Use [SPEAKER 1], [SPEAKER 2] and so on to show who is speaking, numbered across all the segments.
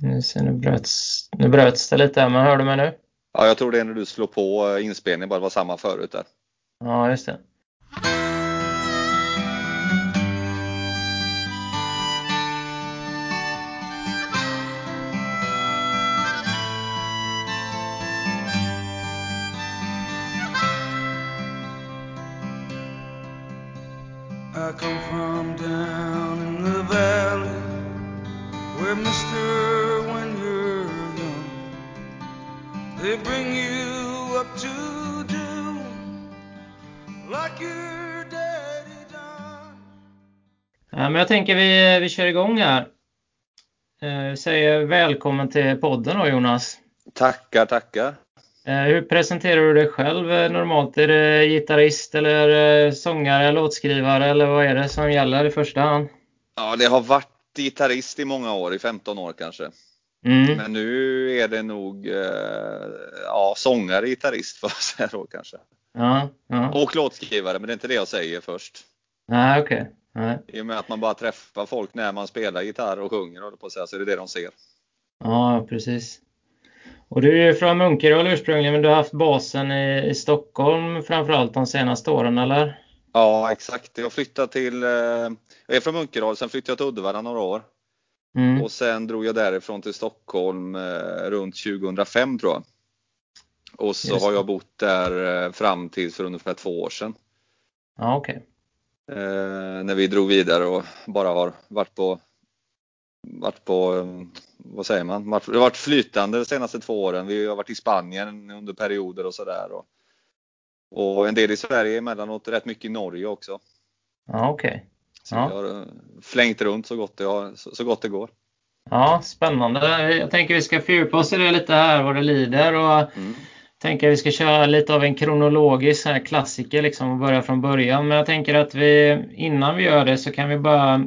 [SPEAKER 1] Nu, ser, nu, bröts, nu bröts det lite, men hör du mig nu?
[SPEAKER 2] Ja, jag tror det är när du slår på inspelningen, bara det var samma förut där.
[SPEAKER 1] Ja, just det. Jag tänker vi, vi kör igång här. Eh, Vi säger välkommen till podden då Jonas.
[SPEAKER 2] Tackar, tackar.
[SPEAKER 1] Eh, Hur presenterar du dig själv eh, normalt? Är det gitarrist eller sångare, låtskrivare eller vad är det som gäller i första hand?
[SPEAKER 2] Ja, det har varit gitarrist i många år, i 15 år kanske.
[SPEAKER 1] Mm.
[SPEAKER 2] Men nu är det nog ja, sångare, gitarrist får jag säga då kanske.
[SPEAKER 1] Ja, ja.
[SPEAKER 2] Och låtskrivare, men det är inte det jag säger först.
[SPEAKER 1] Nej, okej. Nej.
[SPEAKER 2] I och med att man bara träffar folk när man spelar gitarr och sjunger, håller på så är det det de ser.
[SPEAKER 1] Ja, precis. Och du är från Munkedal ursprungligen, men du har haft basen i, i Stockholm framförallt de senaste åren, eller?
[SPEAKER 2] Ja, exakt. Jag flyttade till, eh, jag är från Munkedal, sen flyttade jag till Uddevalla några år.
[SPEAKER 1] Mm.
[SPEAKER 2] Och sen drog jag därifrån till Stockholm eh, runt 2005 tror jag. Och så har jag bott där eh, fram till för ungefär två år sedan.
[SPEAKER 1] Ja, okej.
[SPEAKER 2] Eh, när vi drog vidare och bara har varit på, varit på eh, vad säger man, varit, det har varit flytande de senaste två åren. Vi har varit i Spanien under perioder och sådär. Och, och en del i Sverige emellanåt, rätt mycket i Norge också.
[SPEAKER 1] Ja, okej.
[SPEAKER 2] Så
[SPEAKER 1] Ja.
[SPEAKER 2] vi har eh, flängt runt så gott det, har, så, så gott det går.
[SPEAKER 1] Ja, spännande. Jag tänker vi ska fördjupa oss i det lite här vad det lider och
[SPEAKER 2] Mm.
[SPEAKER 1] Tänker vi ska köra lite av en kronologisk här klassiker liksom och börja från början. Men jag tänker att vi innan vi gör det så kan vi bara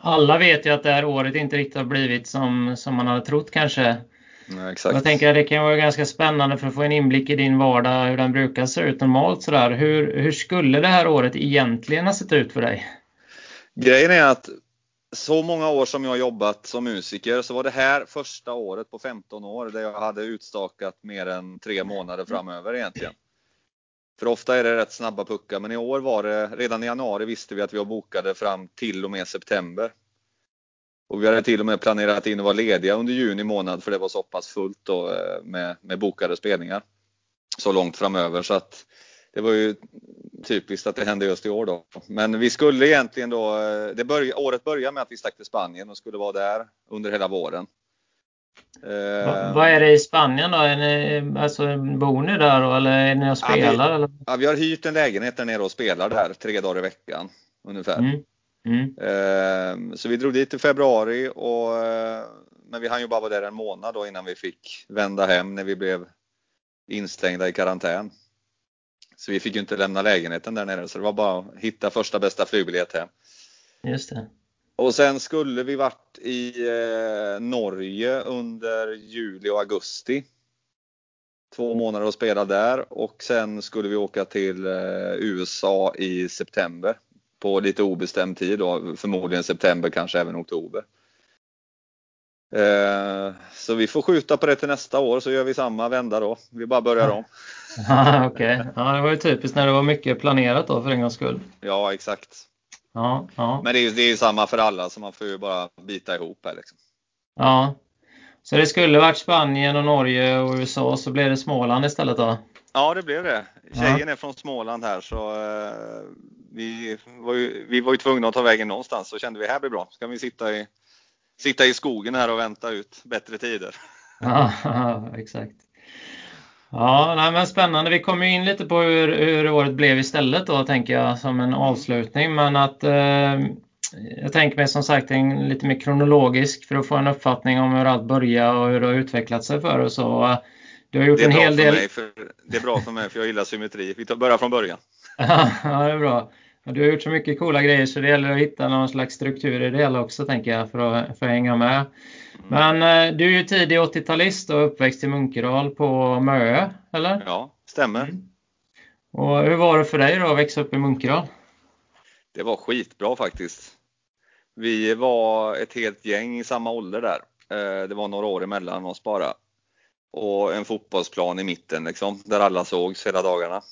[SPEAKER 1] alla vet ju att det här året inte riktigt har blivit som, som man hade trott kanske.
[SPEAKER 2] Ja, exakt.
[SPEAKER 1] Jag tänker att det kan vara ganska spännande för att få en inblick i din vardag, hur den brukar se ut normalt sådär. Hur, hur skulle det här året egentligen ha sett ut för dig?
[SPEAKER 2] Grejen är att så många år som jag har jobbat som musiker så var det här första året på 15 år där jag hade utstakat mer än tre månader framöver egentligen. För ofta är det rätt snabba puckar men i år var det, redan i januari visste vi att vi var bokade fram till och med september. Och vi hade till och med planerat in att vara lediga under juni månad för det var så pass fullt då, eh, med, med bokade spelningar. Så långt framöver så att det var ju typiskt att det hände just i år då. Men vi skulle egentligen då, eh, det börj, året började med att vi stack till Spanien och skulle vara där under hela våren. Eh,
[SPEAKER 1] Va- Vad är det i Spanien då? Är ni, alltså, bor ni där då eller är ni och
[SPEAKER 2] Ja, vi-
[SPEAKER 1] spelar?
[SPEAKER 2] ja, vi har hyrt en lägenhet där nere och spelar där tre dagar i veckan ungefär.
[SPEAKER 1] Mm. Mm.
[SPEAKER 2] Eh, Så vi drog dit i februari och eh, men vi hann ju bara vara där en månad då innan vi fick vända hem när vi blev instängda i karantän. Så vi fick ju inte lämna lägenheten där nere så det var bara att hitta första bästa flygbiljett hem.
[SPEAKER 1] Just det.
[SPEAKER 2] Och sen skulle vi varit i eh, Norge under juli och augusti. Två månader och spela där och sen skulle vi åka till eh, USA i september. På lite obestämd tid då, förmodligen september, kanske även oktober. Eh, så vi får skjuta på det till nästa år så gör vi samma vända då. Vi bara börjar om.
[SPEAKER 1] Ja, Okej. Ja, det var ju typiskt när det var mycket planerat då för en gångs skull.
[SPEAKER 2] Ja, exakt.
[SPEAKER 1] Ja, ja.
[SPEAKER 2] Men det är ju det är ju samma för alla så man får ju bara bita ihop här liksom.
[SPEAKER 1] ja. Så det skulle varit Spanien och Norge och USA så blev det Småland istället då?
[SPEAKER 2] Ja, det blev det. Tjejen är från Småland här så eh, vi, var ju, vi var ju tvungna att ta vägen någonstans så kände vi här blir bra. Så kan vi sitta i, sitta i skogen här och vänta ut bättre tider.
[SPEAKER 1] Ja, exakt. Ja, nej, men spännande. Vi kommer in lite på hur, hur året blev istället då, tänker jag, som en avslutning. Men att eh, jag tänker mig som sagt en lite mer kronologisk för att få en uppfattning om hur allt började och hur det har utvecklat sig för och så. Du har gjort
[SPEAKER 2] Det är,
[SPEAKER 1] en
[SPEAKER 2] bra
[SPEAKER 1] hel
[SPEAKER 2] för
[SPEAKER 1] del.
[SPEAKER 2] mig för, det är bra för mig för jag gillar symmetri. Vi tar, börjar från början.
[SPEAKER 1] ja, det är bra. Du har gjort så mycket coola grejer så det gäller att hitta någon slags struktur i det hela också tänker jag för att, för att hänga med. Men eh, du är ju tidig 80-talist och uppväxt i Munkedal på Möö, eller?
[SPEAKER 2] Ja, stämmer.
[SPEAKER 1] Mm. Och hur var det för dig då att växa upp i Munkedal?
[SPEAKER 2] Det var skitbra faktiskt. Vi var ett helt gäng i samma ålder där. Eh, det var några år emellan oss bara. Och en fotbollsplan i mitten liksom, där alla sågs hela dagarna.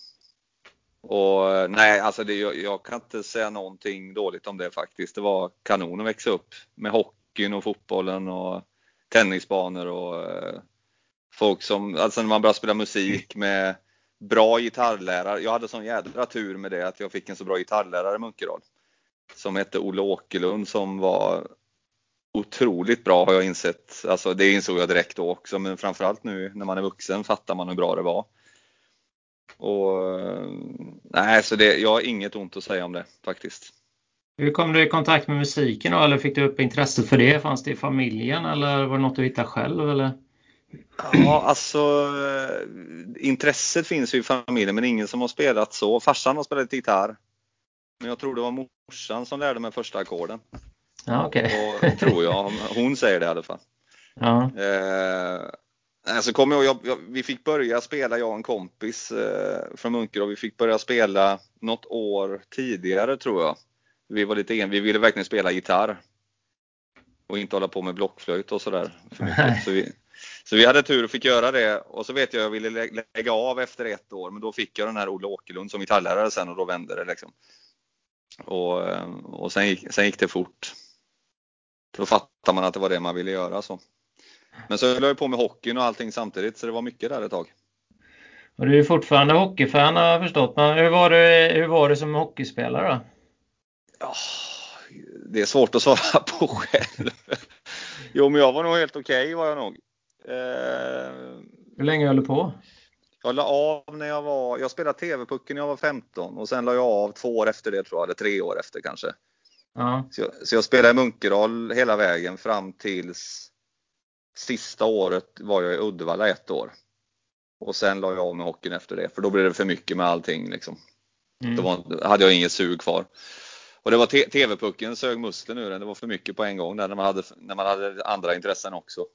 [SPEAKER 2] Och eh, nej, alltså det, jag, jag, kan inte säga någonting dåligt om det faktiskt. Det var kanon att växa upp med hockeyn och fotbollen och tennisbanor och eh, folk som, alltså när man började spela musik med bra gitarrlärare. Jag hade sån jädra tur med det att jag fick en så bra gitarrlärare i Munkedal. Som hette Olle Åkerlund som var otroligt bra har jag insett. Alltså det insåg jag direkt då också men framförallt nu när man är vuxen fattar man hur bra det var. Och nej, så det, jag har inget ont att säga om det faktiskt.
[SPEAKER 1] Hur kom du i kontakt med musiken då, eller fick du upp intresset för det? Fanns det i familjen eller var det något du hittade själv eller?
[SPEAKER 2] Ja, alltså intresset finns ju i familjen men ingen som har spelat så. Farsan har spelat gitarr. Men jag tror det var morsan som lärde mig första ackorden.
[SPEAKER 1] Ja, okay.
[SPEAKER 2] Och, tror jag. Hon säger det i alla fall.
[SPEAKER 1] Ja.
[SPEAKER 2] Eh, alltså kommer jag, jag, vi fick börja spela, jag och en kompis eh, från Munkedal, vi fick börja spela något år tidigare tror jag. Vi var lite en, vi ville verkligen spela gitarr. Och inte hålla på med blockflöjt och sådär. Så vi, så vi hade tur och fick göra det och så vet jag jag ville lägga av efter ett år men då fick jag den här Olle Åkerlund som gitarrlärare sen och då vände det liksom. Och, eh, och sen, gick, sen gick det fort. Då fattar man att det var det man ville göra. Så. Men så höll jag på med hockeyn och allting samtidigt så det var mycket där ett tag.
[SPEAKER 1] Och du är fortfarande hockeyfan har jag förstått. Men hur var du, hur var du som hockeyspelare då?
[SPEAKER 2] Ja, det är svårt att svara på själv. Jo, men jag var nog helt okej okay, var jag nog.
[SPEAKER 1] Eh, hur länge höll du på?
[SPEAKER 2] Jag la av när jag var, jag spelade TV-pucken när jag var 15 och sen la jag av två år efter det tror jag, eller tre år efter kanske.
[SPEAKER 1] Ja.
[SPEAKER 2] Så, jag, så jag spelade i Munkedal hela vägen fram tills sista året var jag i Uddevalla ett år. Och sen la jag av med hockeyn efter det, för då blev det för mycket med allting liksom. Mm. Då, var, då hade jag inget sug kvar. Och det var TV-pucken sög muskler nu, det var för mycket på en gång där när man hade, när man hade andra intressen också.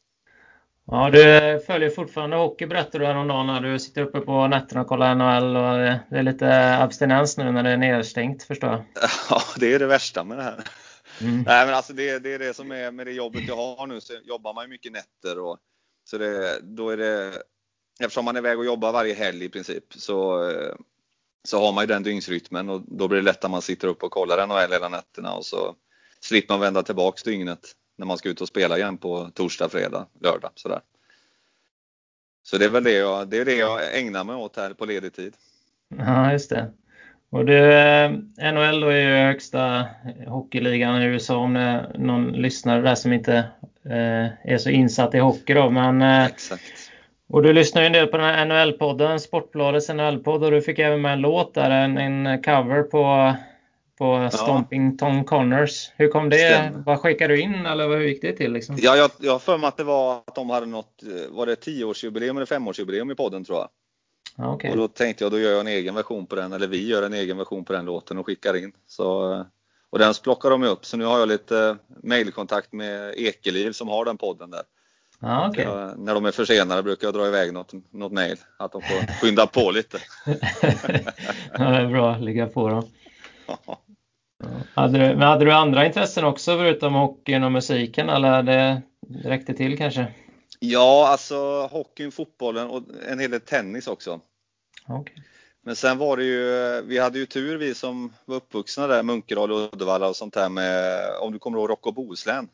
[SPEAKER 1] Ja, du följer fortfarande hockey berättade du häromdagen när du sitter uppe på nätterna och kollar NHL och det är lite abstinens nu när det är nedstängt förstår jag.
[SPEAKER 2] Ja, det är det värsta med det här. Mm. Nej, men alltså det, det, är det som är med det jobbet jag har nu så jobbar man ju mycket nätter och så det, då är det eftersom man är iväg och jobbar varje helg i princip så så har man ju den dygnsrytmen och då blir det lätt att man sitter upp och kollar NHL hela nätterna och så slipper man vända tillbaks dygnet när man ska ut och spela igen på torsdag, fredag, lördag sådär. Så det är väl det jag, det är det jag ägnar mig åt här på ledig tid.
[SPEAKER 1] Ja, just det. Och du, eh, NHL då är ju högsta hockeyligan i USA om det är någon lyssnare där som inte eh, är så insatt i hockey då. Men,
[SPEAKER 2] eh.
[SPEAKER 1] Och du lyssnar ju en del på den här NHL-podden, Sportbladets NHL-podd och du fick även med en låt där, en, en cover på på Stomping Tom Connors. Hur kom det? Stämmer. Vad skickade du in eller hur gick det till? Liksom?
[SPEAKER 2] Ja, jag, har för mig att det var att de hade något, var det tioårsjubileum eller femårsjubileum i podden tror jag.
[SPEAKER 1] Okay.
[SPEAKER 2] Och då tänkte jag, då gör jag en egen version på den, eller vi gör en egen version på den låten och skickar in. Så, och den plockar de upp, så nu har jag lite mailkontakt med Ekeliv som har den podden där.
[SPEAKER 1] Ah, okay.
[SPEAKER 2] jag, när de är försenade brukar jag dra iväg något, något mail, att de får skynda på lite.
[SPEAKER 1] ja, det är bra, ligga på dem. Hade du, men hade du andra intressen också förutom hockeyn och musiken eller det räckte till kanske?
[SPEAKER 2] Ja, alltså hockeyn, fotbollen och en hel del tennis också.
[SPEAKER 1] Okay.
[SPEAKER 2] Men sen var det ju, vi hade ju tur vi som var uppvuxna där, Munkedal och Uddevalla och sånt där med, om du kommer ihåg Rock och Bohuslän?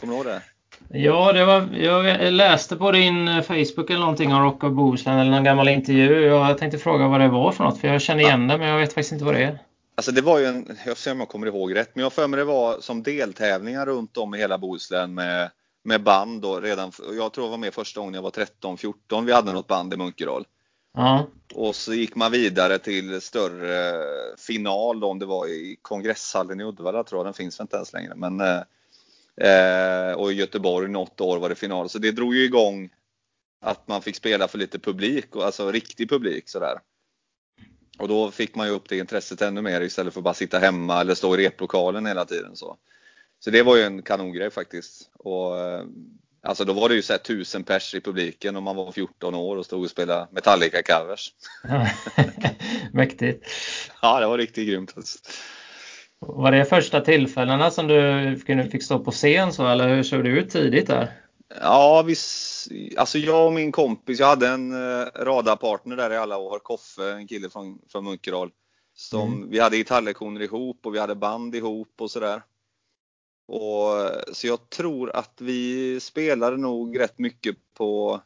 [SPEAKER 2] Kommer du ihåg det?
[SPEAKER 1] Ja, det var, jag läste på din Facebook eller någonting om Rock och Bohuslän eller någon gammal intervju. Jag tänkte fråga vad det var för något, för jag känner igen det men jag vet faktiskt inte vad det är.
[SPEAKER 2] Alltså det var ju en, jag ser om jag kommer ihåg rätt, men jag för mig det var som deltävlingar runt om i hela Bohuslän med, med band då redan. Jag tror jag var med första gången jag var 13, 14. Vi hade något band i Munkedal.
[SPEAKER 1] Ja.
[SPEAKER 2] Och så gick man vidare till större final då, om det var i kongresshallen i Uddevalla tror jag, den finns inte ens längre. Men, eh, och i Göteborg något år var det final. Så det drog ju igång att man fick spela för lite publik, alltså riktig publik sådär. Och då fick man ju upp det intresset ännu mer istället för att bara sitta hemma eller stå i replokalen hela tiden. Så, så det var ju en kanongrej faktiskt. Och, eh, alltså då var det ju så här tusen pers i publiken om man var 14 år och stod och spelade Metallica-covers.
[SPEAKER 1] Mäktigt.
[SPEAKER 2] Ja, det var riktigt grymt. Alltså.
[SPEAKER 1] Var det första tillfällena som du fick stå på scen så eller hur såg det ut tidigt där?
[SPEAKER 2] Ja, vi, alltså jag och min kompis, jag hade en eh, radarpartner där i alla år, Koffe, en kille från, från Munkedal. Som, mm. Vi hade gitarrlektioner ihop och vi hade band ihop och sådär. Och, så jag tror att vi spelade nog rätt mycket på,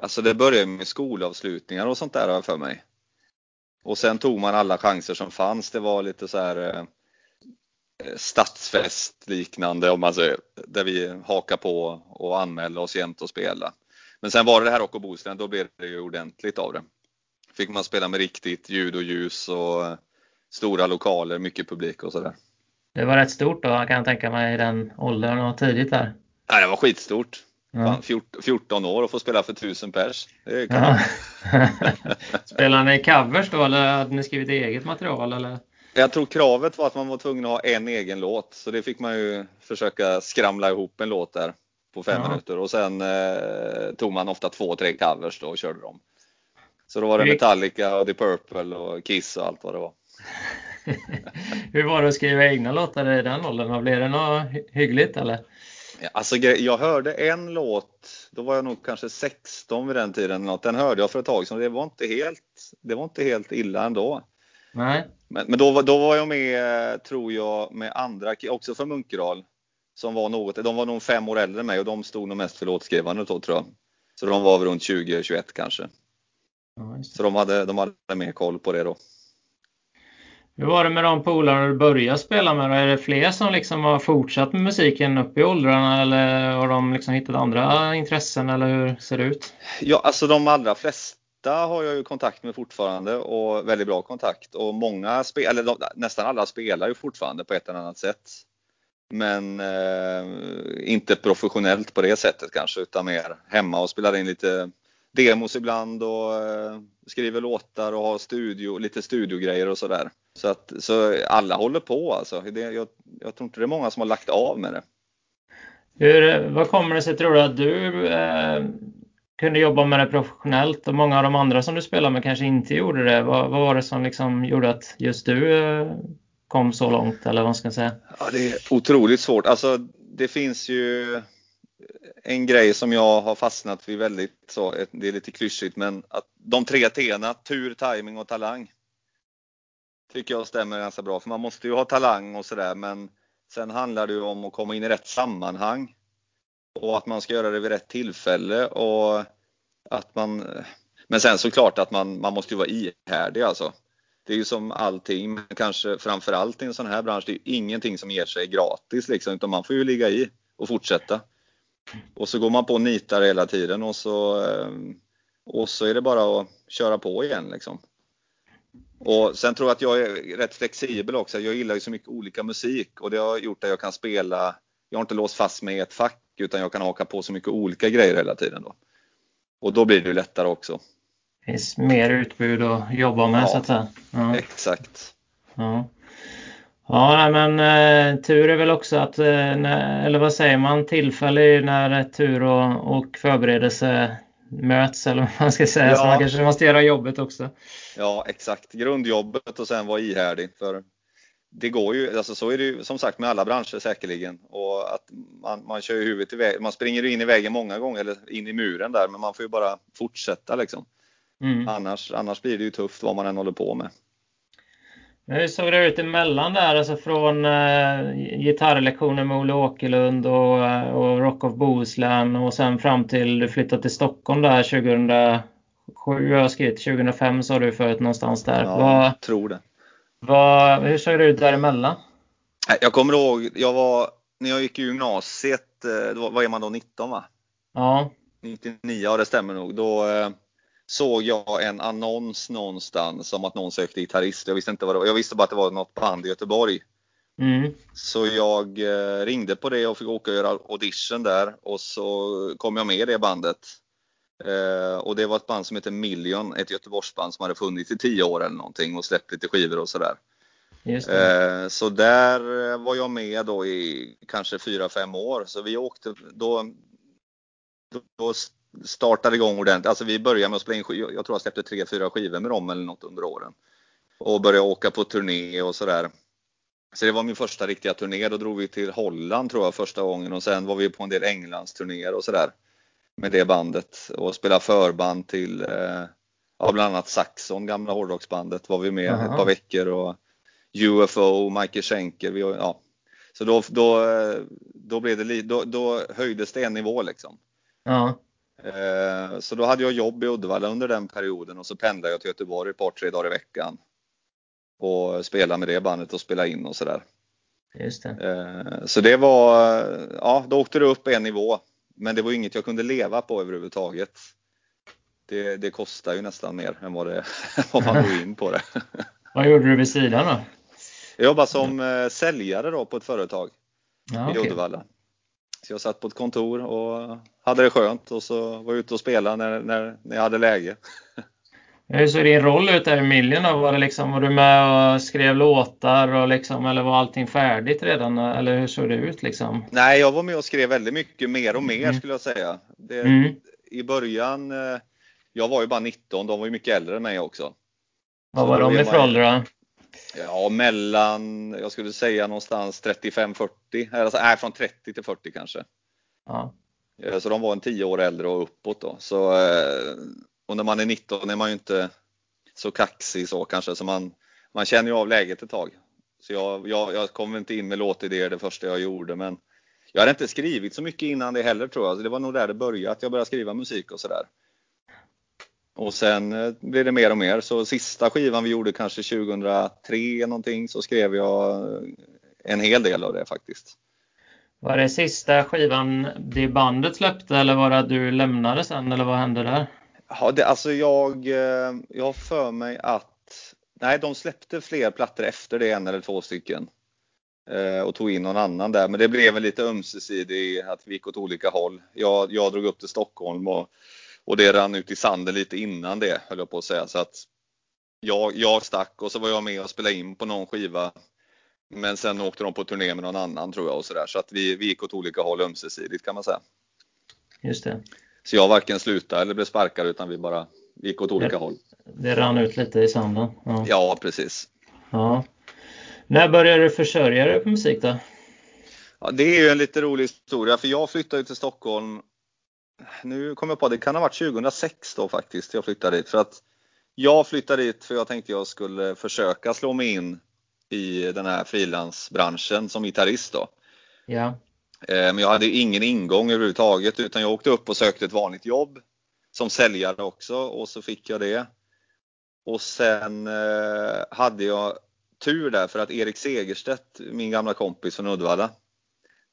[SPEAKER 2] alltså det började med skolavslutningar och sånt där har jag för mig. Och sen tog man alla chanser som fanns. Det var lite så här eh, stadsfest liknande om man säger, där vi hakar på och anmälde oss jämt och spela. Men sen var det det här och Bohuslän, då blev det ju ordentligt av det. Fick man spela med riktigt ljud och ljus och stora lokaler, mycket publik och sådär.
[SPEAKER 1] Det var rätt stort då kan jag tänka mig i den åldern och tidigt där.
[SPEAKER 2] Nej, det var skitstort. Ja. 14 år och få spela för 1000 pers. Det ja.
[SPEAKER 1] Spelade ni covers då eller hade ni skrivit eget material? Eller?
[SPEAKER 2] Jag tror kravet var att man var tvungen att ha en egen låt. Så det fick man ju försöka skramla ihop en låt där på fem ja. minuter. Och sen eh, tog man ofta två, tre covers då och körde dem. Så då var det Metallica och The Purple och Kiss och allt vad det var.
[SPEAKER 1] Hur var det att skriva egna låtar i den åldern? Blev det något hyggligt eller?
[SPEAKER 2] Alltså, jag hörde en låt, då var jag nog kanske 16 vid den tiden. Något. Den hörde jag för ett tag sedan. Det var inte helt, det var inte helt illa ändå.
[SPEAKER 1] Nej.
[SPEAKER 2] Men, men då, då var jag med, tror jag, med andra, också för Munkedal. Som var något, de var nog fem år äldre än mig och de stod nog mest för låtskrivandet då tror jag. Så de var väl runt 20-21 kanske. Ja, så de hade, de hade mer koll på det då.
[SPEAKER 1] Hur var det med de polarna du började spela med? Är det fler som liksom har fortsatt med musiken upp i åldrarna eller har de liksom hittat andra intressen eller hur ser det ut?
[SPEAKER 2] Ja, alltså de allra flesta har jag ju kontakt med fortfarande och väldigt bra kontakt och många, eller de, nästan alla spelar ju fortfarande på ett eller annat sätt. Men eh, inte professionellt på det sättet kanske utan mer hemma och spelar in lite demos ibland och eh, skriver låtar och har studio, lite studiogrejer och sådär. Så, att, så alla håller på alltså. Det, jag, jag tror inte det är många som har lagt av med det.
[SPEAKER 1] Hur, vad kommer det sig tror du att du eh, kunde jobba med det professionellt och många av de andra som du spelar med kanske inte gjorde det? Vad, vad var det som liksom gjorde att just du eh, kom så långt eller vad ska jag säga?
[SPEAKER 2] Ja, det är otroligt svårt. Alltså, det finns ju en grej som jag har fastnat vid väldigt så, det är lite klyschigt, men att de tre T'na, tur, timing och talang. Tycker jag stämmer ganska bra, för man måste ju ha talang och sådär, men sen handlar det ju om att komma in i rätt sammanhang. Och att man ska göra det vid rätt tillfälle och att man, men sen såklart att man, man måste ju vara ihärdig alltså. Det är ju som allting, men kanske framförallt i en sån här bransch, det är ju ingenting som ger sig gratis liksom, utan man får ju ligga i och fortsätta. Och så går man på och nitar hela tiden och så, eh, och så är det bara att köra på igen liksom. Och sen tror jag att jag är rätt flexibel också. Jag gillar ju så mycket olika musik och det har gjort att jag kan spela. Jag har inte låst fast mig i ett fack utan jag kan haka på så mycket olika grejer hela tiden då. Och då blir det ju lättare också.
[SPEAKER 1] Det finns mer utbud att jobba med ja, så att säga.
[SPEAKER 2] Ja. Exakt.
[SPEAKER 1] Ja. Ja, men eh, tur är väl också att, eh, när, eller vad säger man, tillfälle är när tur och, och förberedelse möts eller vad man ska säga. Ja. Så man kanske måste göra jobbet också.
[SPEAKER 2] Ja, exakt. Grundjobbet och sen vara ihärdig. För det går ju, alltså så är det ju som sagt med alla branscher säkerligen. Och att man, man kör ju huvudet i vägen, man springer in i vägen många gånger eller in i muren där, men man får ju bara fortsätta liksom. Mm. Annars, annars blir det ju tufft vad man än håller på med.
[SPEAKER 1] Hur såg det ut emellan där, alltså från uh, gitarrlektioner med Olle Åkerlund och, uh, och Rock of Bohuslän och sen fram till du flyttade till Stockholm där 2007 jag har skrivit 2005 sa du förut någonstans där.
[SPEAKER 2] Ja, vad, tror det.
[SPEAKER 1] Vad, hur såg det ut däremellan?
[SPEAKER 2] Jag kommer ihåg, jag var, när jag gick i gymnasiet, eh, då, vad är man då, 19 va?
[SPEAKER 1] Ja.
[SPEAKER 2] 99, ja det stämmer nog. Då, såg jag en annons någonstans om att någon sökte gitarrist. Jag visste inte vad det var. Jag visste bara att det var något band i Göteborg.
[SPEAKER 1] Mm.
[SPEAKER 2] Så jag eh, ringde på det och fick åka och göra audition där och så kom jag med i det bandet. Eh, och det var ett band som heter Million, ett Göteborgsband som hade funnits i tio år eller någonting och släppt lite skivor och sådär. Eh, så där var jag med då i kanske fyra fem år. Så vi åkte, då, då startade igång ordentligt. Alltså vi började med att spela in skivor. Jag tror jag släppte tre, fyra skivor med dem eller något under åren. Och började åka på turné och sådär. Så det var min första riktiga turné. Då drog vi till Holland tror jag första gången och sen var vi på en del Englandsturnéer och sådär. Med det bandet och spelade förband till eh, ja, bland annat Saxon, gamla hårdrocksbandet var vi med
[SPEAKER 1] Aha.
[SPEAKER 2] ett par veckor och UFO, Michael Schenker. Vi, ja. Så då, då, då, blev det, då, då höjdes det en nivå liksom.
[SPEAKER 1] Ja.
[SPEAKER 2] Eh, Så då hade jag jobb i Uddevalla under den perioden och så pendlade jag till Göteborg ett par tre dagar i veckan. Och spelade med det bandet och spela in och sådär.
[SPEAKER 1] Just det.
[SPEAKER 2] Eh, Så det var, ja då åkte det upp en nivå. Men det var inget jag kunde leva på överhuvudtaget. Det, det kostar ju nästan mer än vad, det, vad man går in på det.
[SPEAKER 1] Vad gjorde du vid sidan då?
[SPEAKER 2] Jag jobbade som eh, säljare då på ett företag
[SPEAKER 1] Ja,
[SPEAKER 2] i
[SPEAKER 1] okej.
[SPEAKER 2] Uddevalla. Jag satt på ett kontor och hade det skönt och så var jag ute och spelade när, när, när jag hade läge.
[SPEAKER 1] Hur såg din roll ut där i Million då? Var, det liksom, var du med och skrev låtar och liksom, eller var allting färdigt redan? Eller hur såg det ut liksom?
[SPEAKER 2] Nej, jag var med och skrev väldigt mycket mer och mer
[SPEAKER 1] Mm.
[SPEAKER 2] skulle jag säga. Det,
[SPEAKER 1] Mm.
[SPEAKER 2] I början, eh, jag var ju bara 19, de var ju mycket äldre än mig också.
[SPEAKER 1] Vad var de i för ålder då?
[SPEAKER 2] Ja, mellan, jag skulle säga någonstans 35-40, alltså, nej från 30 till 40 kanske.
[SPEAKER 1] Ja.
[SPEAKER 2] Eh, Så de var en 10 år äldre och uppåt då. Så, eh, och när man är 19 är man ju inte så kaxig så kanske, så man, man känner ju av läget ett tag. Så jag, jag, jag kom inte in med låtidéer det första jag gjorde, men jag hade inte skrivit så mycket innan det heller tror jag. Så det var nog där det började, att jag började skriva musik och sådär. Och sen eh, blev det mer och mer. Så sista skivan vi gjorde kanske 2003 någonting så skrev jag eh, en hel del av det faktiskt.
[SPEAKER 1] Var det sista skivan det bandet släppte eller var det att du lämnade sen eller vad hände där?
[SPEAKER 2] Ja, det, alltså jag, eh, jag har för mig att, nej de släppte fler plattor efter det, en eller två stycken. Och tog in någon annan där, men det blev en lite ömsesidig, att vi gick åt olika håll. Jag, jag drog upp till Stockholm och, och det rann ut i sanden lite innan det, höll jag på att säga. Så att jag, jag stack och så var jag med och spelade in på någon skiva. Men sen åkte de på turné med någon annan tror jag och sådär. Så att vi, vi gick åt olika håll ömsesidigt kan man säga.
[SPEAKER 1] Just det.
[SPEAKER 2] Så jag varken slutade eller blev sparkad utan vi bara gick åt olika
[SPEAKER 1] Ja.
[SPEAKER 2] håll.
[SPEAKER 1] Det rann ut lite i sanden. Ja.
[SPEAKER 2] Ja, precis.
[SPEAKER 1] ja. När började du försörja dig på musik då?
[SPEAKER 2] Ja, det är ju en lite rolig historia för jag flyttade till Stockholm. Nu kommer jag på det kan ha varit 2006 då faktiskt jag flyttade dit för att jag flyttade dit för jag tänkte jag skulle försöka slå mig in i den här frilansbranschen som gitarrist då.
[SPEAKER 1] Ja.
[SPEAKER 2] Eh, Men jag hade ingen ingång överhuvudtaget utan jag åkte upp och sökte ett vanligt jobb som säljare också och så fick jag det. Och sen eh, hade jag tur där för att Erik Segerstedt, min gamla kompis från Uddevalla,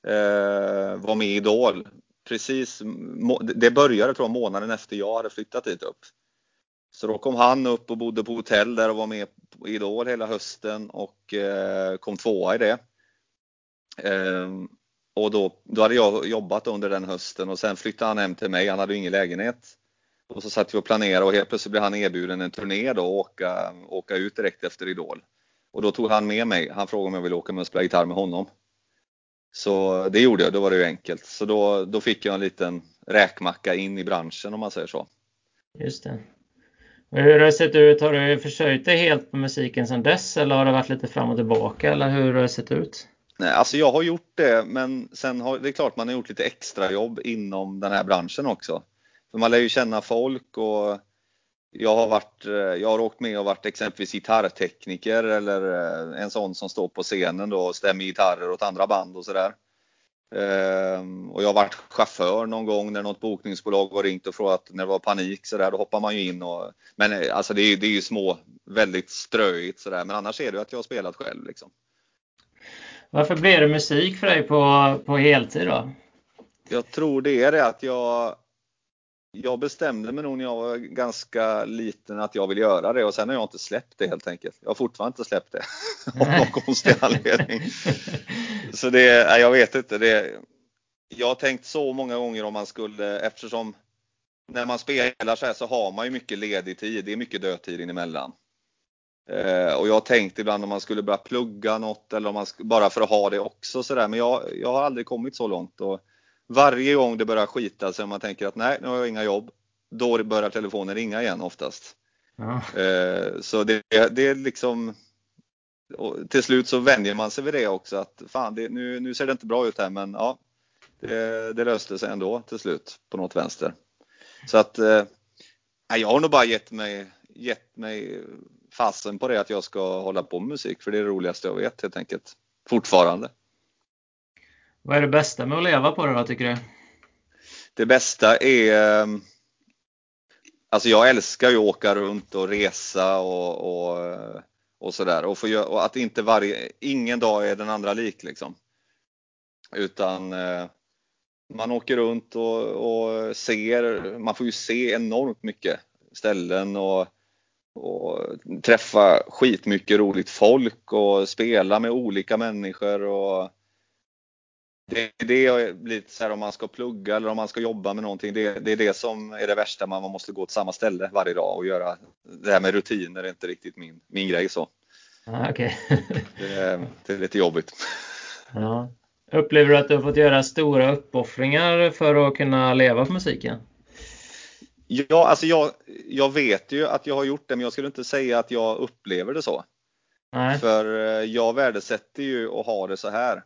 [SPEAKER 2] eh, var med i Idol. Precis, det började tror jag månaden efter jag hade flyttat dit upp. Så då kom han upp och bodde på hotell där och var med på Idol hela hösten och eh, kom tvåa i det. Ehm, och då, då hade jag jobbat under den hösten och sen flyttade han hem till mig. Han hade ju ingen lägenhet. Och så satt vi och planerade och helt plötsligt blev han erbjuden en turné då och åka, åka ut direkt efter Idol. Och då tog han med mig. Han frågade om jag ville åka med och spela gitarr med honom. Så det gjorde jag, då var det ju enkelt. Så då, då fick jag en liten räkmacka in i branschen om man säger så.
[SPEAKER 1] Just det. Och hur har det sett ut? Har du försörjt dig helt på musiken sedan dess eller har det varit lite fram och tillbaka eller hur har det sett ut?
[SPEAKER 2] Nej, alltså jag har gjort det, men sen har det är klart man har gjort lite extra jobb inom den här branschen också. För man lär ju känna folk och jag har varit, eh, jag har åkt med och varit exempelvis gitarrtekniker eller eh, en sån som står på scenen då och stämmer gitarrer åt andra band och sådär. Ehm, Och jag har varit chaufför någon gång när något bokningsbolag har ringt och frågat när det var panik så där, då hoppar man ju in och Men eh, alltså det är, det är ju små, väldigt ströigt sådär men annars är det ju att jag har spelat själv liksom.
[SPEAKER 1] Varför blev det musik för dig på, på heltid då?
[SPEAKER 2] Jag tror det är det att jag jag bestämde mig nog när jag var ganska liten att jag vill göra det och sen har jag inte släppt det helt enkelt. Jag har fortfarande inte släppt det av någon konstig anledning. Så det, jag vet inte. Det, jag har tänkt så många gånger om man skulle, eftersom när man spelar så här så har man ju mycket ledig tid. Det är mycket dödtid emellan. Eh, och jag har tänkt ibland om man skulle börja plugga något eller om man bara för att ha det också sådär. Men jag, jag har aldrig kommit så långt. Och varje gång det börjar skita sig och man tänker att nej, nu har jag inga jobb. Då börjar telefonen ringa igen oftast.
[SPEAKER 1] Ja.
[SPEAKER 2] Eh, så det, det är liksom till slut så vänjer man sig vid det också att fan, det, nu, nu ser det inte bra ut här men ja, det, det löste sig ändå till slut på något vänster. Så att eh, jag har nog bara gett mig, gett mig fasen på det att jag ska hålla på med musik för det är det roligaste jag vet helt enkelt. Fortfarande.
[SPEAKER 1] Vad är det bästa med att leva på det då tycker du?
[SPEAKER 2] Det bästa är ehm, Alltså jag älskar ju att åka runt och resa och, och, och sådär och, och att inte varje, ingen dag är den andra lik liksom. Utan eh, man åker runt och, och, ser, man får ju se enormt mycket ställen och, och träffa skitmycket roligt folk och spela med olika människor och det är det jag blir så här om man ska plugga eller om man ska jobba med någonting. Det, det är det som är det värsta, man, man måste gå till samma ställe varje dag och göra. Det här med rutiner är inte riktigt min, min grej så.
[SPEAKER 1] Ah, okay.
[SPEAKER 2] det, är, det är lite jobbigt.
[SPEAKER 1] Ja. Upplever du att du har fått göra stora uppoffringar för att kunna leva på musiken?
[SPEAKER 2] Ja, alltså jag, jag vet ju att jag har gjort det, men jag skulle inte säga att jag upplever det så. Nej. För eh, jag värdesätter ju att ha det så här.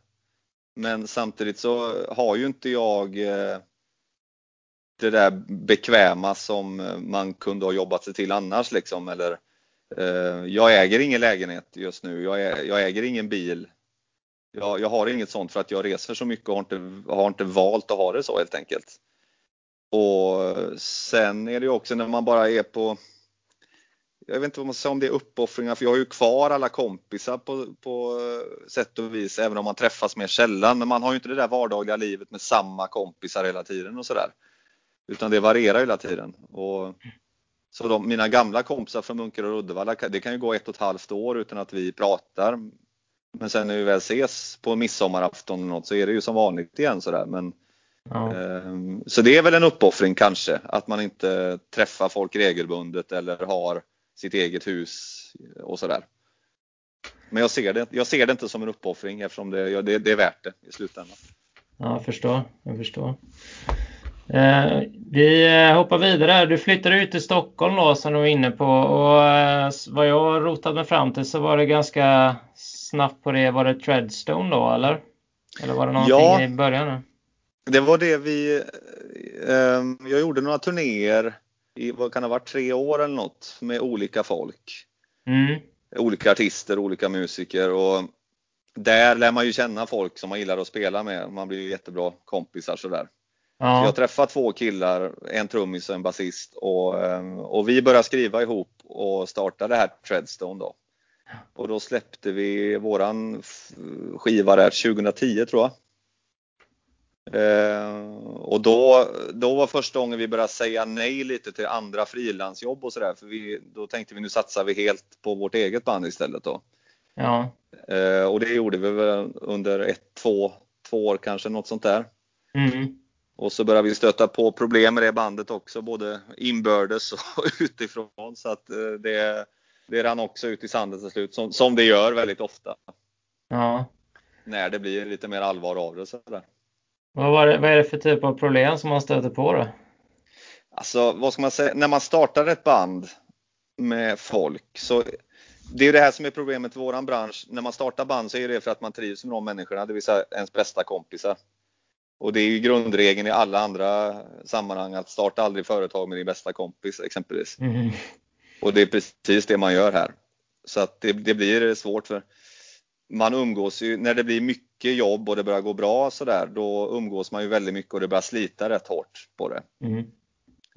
[SPEAKER 2] Men samtidigt så har ju inte jag eh, det där bekväma som eh, man kunde ha jobbat sig till annars liksom. Eller, eh, jag äger ingen lägenhet just nu. Jag, jag äger ingen bil. Jag, jag, har inget sånt för att jag reser så mycket och har inte, har inte valt att ha det så helt enkelt. Och eh, sen är det ju också när man bara är på jag vet inte vad man ska säga om det är uppoffringar för jag har ju kvar alla kompisar på, på sätt och vis även om man träffas mer sällan. Men man har ju inte det där vardagliga livet med samma kompisar hela tiden och sådär. Utan det varierar hela tiden. Och, så de, mina gamla kompisar från Munker och Uddevalla, det kan ju gå ett och ett halvt år utan att vi pratar. Men sen när vi väl ses på midsommarafton eller något så är det ju som vanligt igen sådär. Men, ja. eh, så det är väl en uppoffring kanske, att man inte träffar folk regelbundet eller har sitt eget hus och sådär. Men jag ser, det, jag ser det inte som en uppoffring eftersom det, det, det är värt det i slutändan.
[SPEAKER 1] Ja, jag förstår. Jag förstår. Eh, vi eh, hoppar vidare. Du flyttade ut till Stockholm då som du var inne på och eh, vad jag rotat mig fram till så var det ganska snabbt på det. Var det Treadstone då eller? Eller var det någonting ja, i början?
[SPEAKER 2] Det var det vi, eh, jag gjorde några turnéer i, vad kan det ha varit, tre år eller något med olika folk. Mm. Olika artister, olika musiker och där lär man ju känna folk som man gillar att spela med. Man blir ju jättebra kompisar sådär. Ja. Så jag träffade två killar, en trummis och en basist och, ehm, och vi började skriva ihop och startade det här Treadstone då. Och då släppte vi våran skiva där 2010 tror jag. Eh, och då, då var första gången vi började säga nej lite till andra frilansjobb och sådär. För vi, då tänkte vi nu satsar vi helt på vårt eget band istället då. Ja. Eh, och det gjorde vi väl under ett, två, två år kanske, något sånt där. Mm. Och så började vi stöta på problem med det bandet också, både inbördes och utifrån. Så att eh, det, det rann också ut i sanden till slut, som, som det gör väldigt ofta. Ja. När det blir lite mer allvar av det. Sådär.
[SPEAKER 1] Vad, det, vad är det för typ av problem som man stöter på då?
[SPEAKER 2] Alltså, vad ska man säga? När man startar ett band med folk så det är det här som är problemet i våran bransch. När man startar band så är det för att man trivs med de människorna, det vill säga ens bästa kompisar. Och det är ju grundregeln i alla andra sammanhang att starta aldrig företag med din bästa kompis exempelvis. Mm. Och det är precis det man gör här. Så att det, det blir svårt för man umgås ju, när det blir mycket jobb och det börjar gå bra sådär, då umgås man ju väldigt mycket och det börjar slita rätt hårt på det. Mm.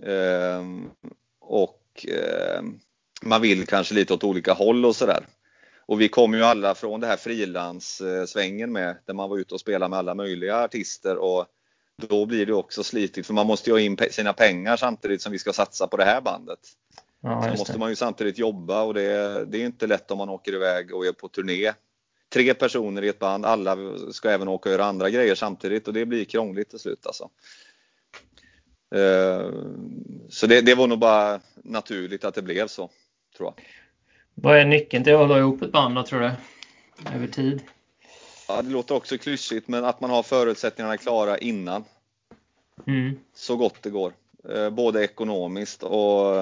[SPEAKER 2] Ehm, och ehm, man vill kanske lite åt olika håll och sådär. Och vi kommer ju alla från det här frilanssvängen med, där man var ute och spelade med alla möjliga artister och då blir det också slitigt för man måste ju ha in sina pengar samtidigt som vi ska satsa på det här bandet. Ja, så måste man ju samtidigt jobba och det, det är inte lätt om man åker iväg och är på turné tre personer i ett band, alla ska även åka och göra andra grejer samtidigt och det blir krångligt till slut alltså. Eh, så det, det var nog bara naturligt att det blev så, tror jag.
[SPEAKER 1] Vad är nyckeln till att hålla ihop ett band då, tror du? Över tid?
[SPEAKER 2] Ja, det låter också klyschigt, men att man har förutsättningarna klara innan. Mm. Så gott det går. Eh, både ekonomiskt och,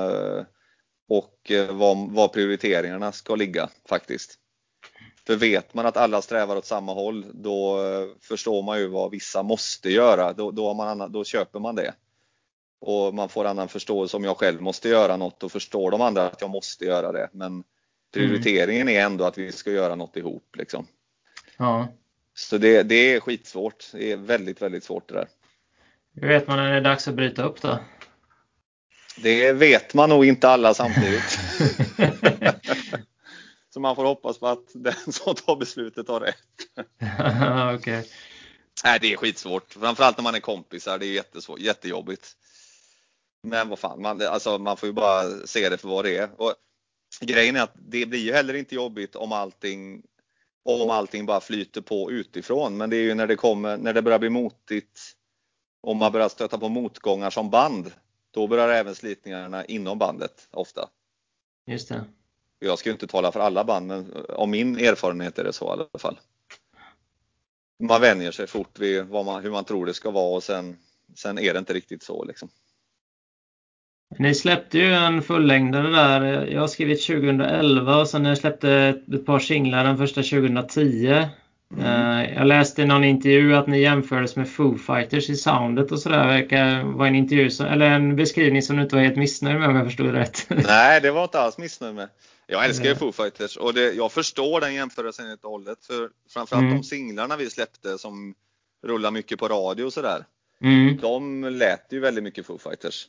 [SPEAKER 2] och var, var prioriteringarna ska ligga faktiskt. För vet man att alla strävar åt samma håll, då förstår man ju vad vissa måste göra. Då, då, man, då köper man det. Och man får annan förståelse om jag själv måste göra något och förstår de andra att jag måste göra det. Men prioriteringen är ändå att vi ska göra något ihop. Liksom.
[SPEAKER 1] Ja.
[SPEAKER 2] Så det, det är skitsvårt. Det är väldigt, väldigt svårt det där.
[SPEAKER 1] Hur vet man när det är dags att bryta upp då?
[SPEAKER 2] Det vet man nog inte alla samtidigt. Så man får hoppas på att den som tar beslutet har rätt.
[SPEAKER 1] okay.
[SPEAKER 2] Nej, det är skitsvårt. Framförallt när man är kompisar. Det är jättesvårt, jättejobbigt. Men vad fan, man, alltså, man får ju bara se det för vad det är. Och grejen är att det blir ju heller inte jobbigt om allting om allting bara flyter på utifrån. Men det är ju när det kommer, när det börjar bli motigt och man börjar stöta på motgångar som band. Då börjar även slitningarna inom bandet ofta.
[SPEAKER 1] Just det.
[SPEAKER 2] Jag ska ju inte tala för alla band, men om min erfarenhet är det så i alla fall. Man vänjer sig fort vid man, hur man tror det ska vara och sen, sen är det inte riktigt så. Liksom.
[SPEAKER 1] Ni släppte ju en fullängdare där. Jag har skrivit 2011 och sen släppte ett par singlar, den första 2010. Mm. Eh, jag läste i någon intervju att ni jämfördes med Foo Fighters i soundet och sådär. Verkar vara en intervju som, eller en beskrivning som du inte var helt missnöjd med om jag förstod rätt.
[SPEAKER 2] Nej, det var inte alls missnöjd med. Jag älskar ju Foo Fighters och det, jag förstår den jämförelsen helt och hållet. För framförallt mm. de singlarna vi släppte som rullar mycket på radio och sådär. Mm. De lät ju väldigt mycket Foo Fighters.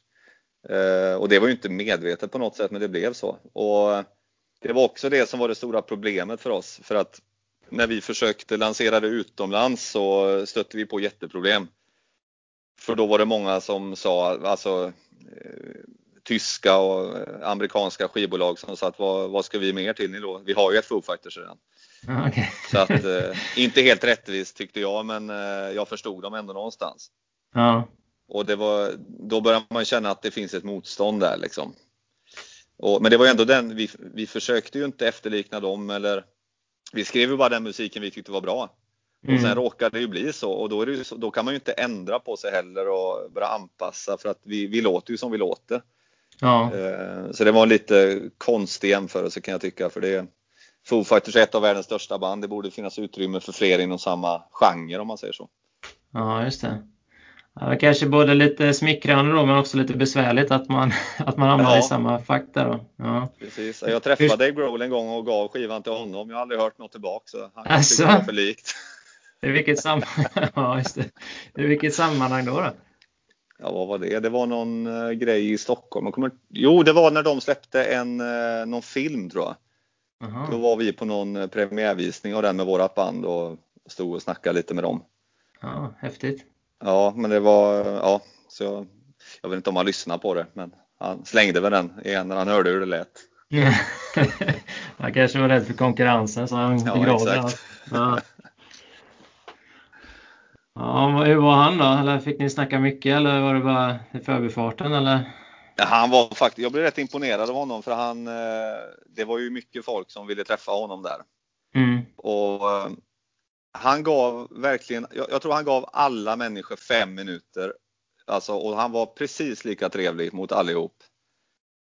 [SPEAKER 2] Uh, och det var ju inte medvetet på något sätt men det blev så. Och det var också det som var det stora problemet för oss. För att när vi försökte lansera det utomlands så stötte vi på jätteproblem. För då var det många som sa, alltså eh, tyska och amerikanska skivbolag som sa att vad, vad ska vi mer till ni då? Vi har ju ett Foo Fighters redan.
[SPEAKER 1] Okay.
[SPEAKER 2] Så att, eh, inte helt rättvist tyckte jag men eh, jag förstod dem ändå någonstans.
[SPEAKER 1] Ja.
[SPEAKER 2] Och det var, då börjar man känna att det finns ett motstånd där liksom. Och, men det var ändå den, vi, vi försökte ju inte efterlikna dem eller vi skrev ju bara den musiken vi tyckte var bra. Mm. Och sen råkade det ju bli så och då, är det så, då kan man ju inte ändra på sig heller och börja anpassa för att vi, vi låter ju som vi låter.
[SPEAKER 1] Ja.
[SPEAKER 2] Eh, så det var en lite konstig jämförelse kan jag tycka för det Foo Fighters är ett av världens största band. Det borde finnas utrymme för fler inom samma genre om man säger så.
[SPEAKER 1] Ja, just det. Det kanske både lite smickrande då, men också lite besvärligt att man, att man hamnar ja. i samma fack där. Då. Ja.
[SPEAKER 2] Precis. Jag träffade Dave Grohl en gång och gav skivan till honom. Jag har aldrig hört något tillbaka så han alltså? det var för likt.
[SPEAKER 1] I vilket, sam ja, just det. I vilket sammanhang då? då?
[SPEAKER 2] Ja, vad var det? Det var någon uh, grej i Stockholm. kommer... Jo, det var när de släppte en, uh, någon film tror jag. Aha. Då var vi på någon uh, premiärvisning av den med vårat band och stod och snackade lite med dem.
[SPEAKER 1] Ja, häftigt.
[SPEAKER 2] Ja, men det var, ja, så jag, jag vet inte om han lyssnade på det, men han slängde väl den igen när han hörde hur det lät.
[SPEAKER 1] han kanske var rädd för konkurrensen så han
[SPEAKER 2] ja, begravde exakt.
[SPEAKER 1] Ja. Ja, hur var han då? Eller fick ni snacka mycket eller var det bara i förbifarten eller?
[SPEAKER 2] Ja, han var faktiskt, jag blev rätt imponerad av honom för han, eh, det var ju mycket folk som ville träffa honom där.
[SPEAKER 1] Mm.
[SPEAKER 2] Och eh, han gav verkligen, jag, jag, tror han gav alla människor fem minuter. Alltså, och han var precis lika trevlig mot allihop.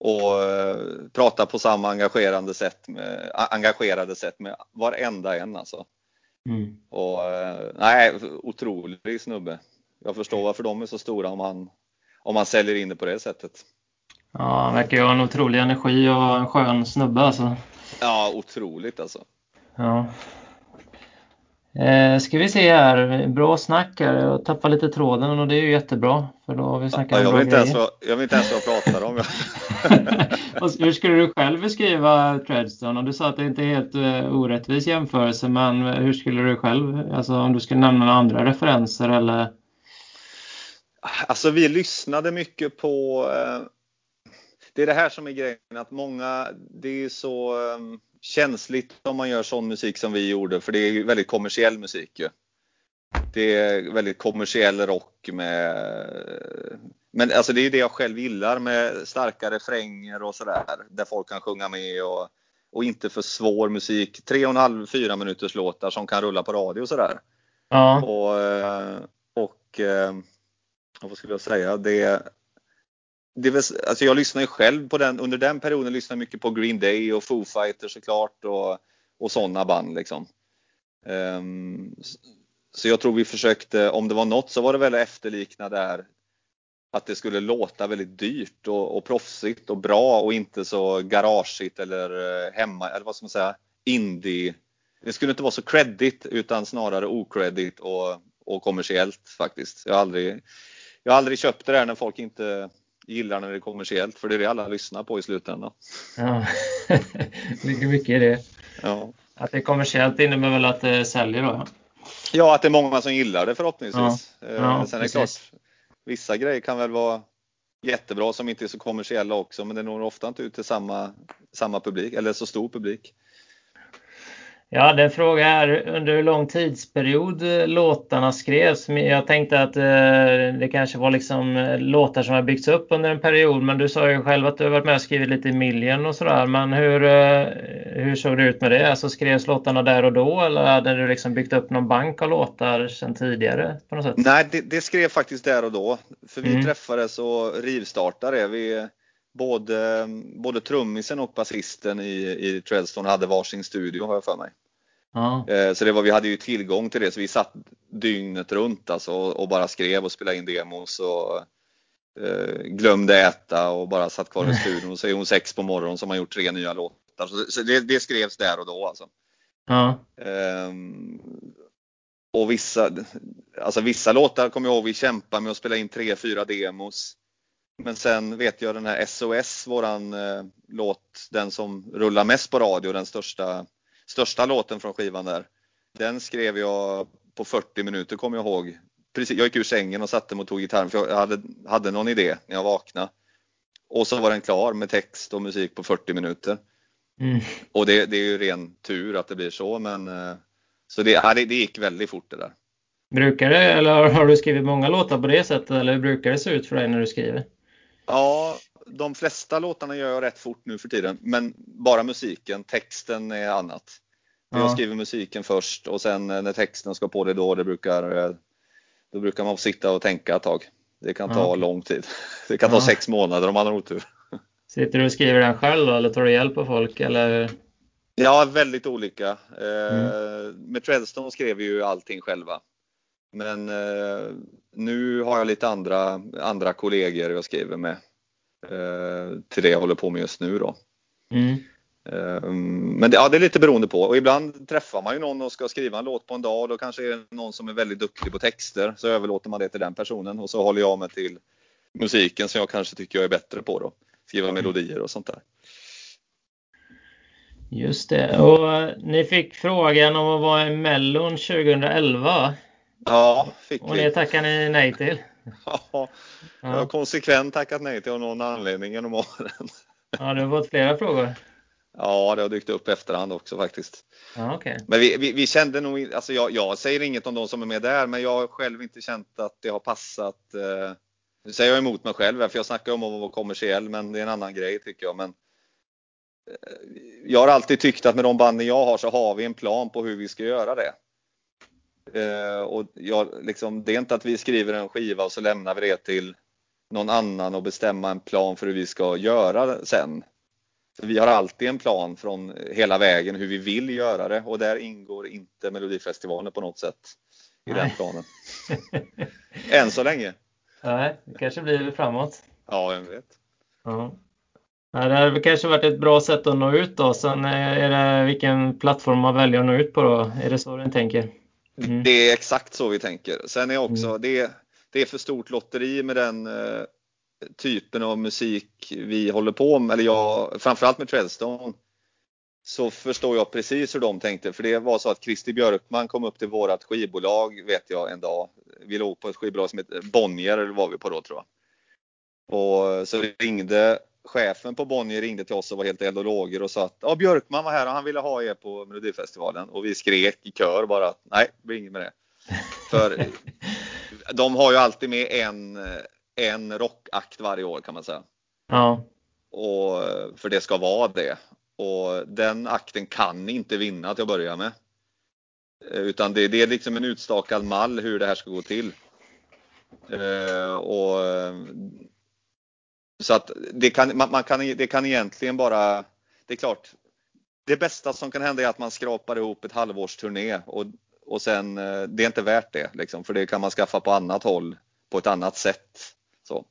[SPEAKER 2] Och eh, pratade på samma engagerande sätt med, engagerade sätt med varenda en alltså.
[SPEAKER 1] Mm.
[SPEAKER 2] Och, eh, nej, otrolig snubbe. Jag förstår varför de är så stora om han, om man säljer in det på det sättet.
[SPEAKER 1] Ja, han verkar ju ha en otrolig energi och en skön snubbe alltså.
[SPEAKER 2] Ja, otroligt alltså.
[SPEAKER 1] Ja. Eh, ska vi se här, bra snack här. Jag tappar lite tråden och det är ju jättebra. För då har vi snackat
[SPEAKER 2] ja, jag, vet inte ens vad, jag vet inte ens vad jag pratar om.
[SPEAKER 1] hur skulle du själv beskriva Treadstone? Du sa att det inte är helt uh, orättvis jämförelse, men hur skulle du själv, alltså om du skulle nämna några andra referenser eller?
[SPEAKER 2] Alltså vi lyssnade mycket på uh, det är det här som är grejen att många, det är så um, känsligt om man gör sån musik som vi gjorde för det är väldigt kommersiell musik ju. Det är väldigt kommersiell rock med men alltså det är det jag själv gillar med starka refränger och sådär där folk kan sjunga med och, och inte för svår musik. Tre och en halv, fyra minuters låtar som kan rulla på radio och sådär.
[SPEAKER 1] Ja.
[SPEAKER 2] Och, och eh, vad skulle jag säga? Det, det var, alltså jag lyssnade ju själv på den, under den perioden lyssnade jag mycket på Green Day och Foo Fighters såklart och, och sådana band liksom. Um, så jag tror vi försökte, om det var något så var det väl efterlikna där att det skulle låta väldigt dyrt och, och proffsigt och bra och inte så garageigt eller eh, hemma, eller vad ska man säga, indie. Det skulle inte vara så credit utan snarare okredit och, och kommersiellt faktiskt. Jag har, aldrig, jag har aldrig köpt det där när folk inte gillar när det är kommersiellt för det är det alla lyssnar på i slutändan.
[SPEAKER 1] Ja, ligger mycket i det. Ja. Att det är kommersiellt innebär väl att det säljer då?
[SPEAKER 2] Ja, att det är många som gillar det förhoppningsvis. Ja. Ja, eh, Sen är det klart, vissa grejer kan väl vara jättebra som inte är så kommersiella också, men det når ofta inte ut till samma, samma publik eller så stor publik.
[SPEAKER 1] Ja, den fråga är under hur lång tidsperiod eh, låtarna skrevs. Jag tänkte att eh, det kanske var liksom eh, låtar som har byggts upp under en period, men du sa ju själv att du har varit med och skrivit lite i Million och sådär. Men hur, hur såg det ut med det? Alltså skrevs låtarna där och då eller hade du liksom byggt upp någon bank av låtar sedan tidigare? På något sätt?
[SPEAKER 2] Nej, det, det skrev faktiskt där och då. För vi mm. träffades och rivstartade. Vi, både, både trummisen och basisten i, i Treadstone hade varsin studio har jag för mig. Ja. Eh, så det var, vi hade ju tillgång till det så vi satt dygnet runt alltså och bara skrev och spelade in demos och eh, glömde äta och bara satt kvar i studion. Så är hon sex på morgonen som har gjort tre nya låtar. Så det, det skrevs där och då alltså. Ja. Um, och vissa, alltså vissa låtar kommer jag ihåg vi kämpade med att spela in tre, fyra demos. Men sen vet jag den här SOS, våran eh, låt, den som rullar mest på radio, den största största låten från skivan där. Den skrev jag på 40 minuter kommer jag ihåg. Precis, jag gick ur sängen och satte mig och tog gitarren för jag hade, hade någon idé när jag vaknade. Och så var den klar med text och musik på 40 minuter. Mm. Och det, det, är ju ren tur att det blir så men eh, så det, det, det gick väldigt fort det där.
[SPEAKER 1] Brukar det, eller har du skrivit många låtar på det sättet eller hur brukar det se ut för dig när du skriver?
[SPEAKER 2] Ja, de flesta låtarna gör jag rätt fort nu för tiden, men bara musiken. Texten är annat. Ja. Jag skriver musiken först och sen eh, när texten ska på det då, det brukar, eh, då brukar man sitta och tänka ett tag. Det kan ta ja. lång tid. Det kan ta ja. sex månader om man har otur.
[SPEAKER 1] Sitter du och skriver den själv då, eller tar du hjälp av folk? Eller?
[SPEAKER 2] Ja, väldigt olika. Eh, mm. Med Treadstone skrev vi ju allting själva. Men nu har jag lite andra, andra kollegor jag skriver med till det jag håller på med just nu då. Mm. Ehm, men det, ja, det är lite beroende på och ibland träffar man ju någon och ska skriva en låt på en dag och då kanske är det någon som är väldigt duktig på texter så överlåter man det till den personen och så håller jag mig till musiken som jag kanske tycker jag är bättre på då. Skriva mm. melodier och sånt där.
[SPEAKER 1] Just det. Och eh, ni fick frågan om att vara i Mellon 2011.
[SPEAKER 2] Ja, fick
[SPEAKER 1] vi. Och det tackade ni nej till.
[SPEAKER 2] Ja, jag har konsekvent tackat nej till av någon anledning genom åren.
[SPEAKER 1] Ja, du har fått flera frågor.
[SPEAKER 2] Ja, det har dykt upp efterhand också faktiskt.
[SPEAKER 1] Ja, okay.
[SPEAKER 2] Men vi, vi, vi, kände nog, alltså jag, jag, säger inget om de som är med där, men jag har själv inte känt att det har passat. Eh, nu säger jag emot mig själv för jag snackar om att vara kommersiell, men det är en annan grej tycker jag. Men, eh, jag har alltid tyckt att med de banden jag har så har vi en plan på hur vi ska göra det. Eh, och jag, liksom, det är inte att vi skriver en skiva och så lämnar vi det till någon annan och bestämma en plan för hur vi ska göra sen. Vi har alltid en plan från hela vägen hur vi vill göra det och där ingår inte Melodifestivalen på något sätt i Nej. den planen. Än så länge.
[SPEAKER 1] Nej, det kanske blir framåt.
[SPEAKER 2] Ja, vem vet.
[SPEAKER 1] Ja. Det hade kanske varit ett bra sätt att nå ut då. Sen är det vilken plattform man väljer att nå ut på då. Är det så du tänker?
[SPEAKER 2] Mm. Det är exakt så vi tänker. Sen är också mm. det, det är för stort lotteri med den eh, typen av musik vi håller på med, eller jag, framförallt med Treadstone, så förstår jag precis hur de tänkte. För det var så att Christer Björkman kom upp till vårat skivbolag, vet jag, en dag. Vi låg på ett skivbolag som heter Bonnier, eller var vi på då tror jag. Och så ringde chefen på Bonnier ringde till oss och var helt eld och lågor och sa att ja, Björkman var här och han ville ha er på Melodifestivalen. Och vi skrek i kör bara att nej, det blir inget med det. För de har ju alltid med en en rockakt varje år kan man säga.
[SPEAKER 1] Ja.
[SPEAKER 2] Och, för det ska vara det. Och den akten kan inte vinna till att börja med. Utan det, det är liksom en utstakad mall hur det här ska gå till. Uh, och, så att det kan, man, man, kan, det kan egentligen bara, det är klart, det bästa som kan hända är att man skrapar ihop ett halvårs turné och, och sen, eh, det är inte värt det liksom, för det kan man skaffa på annat håll på ett annat sätt. Så.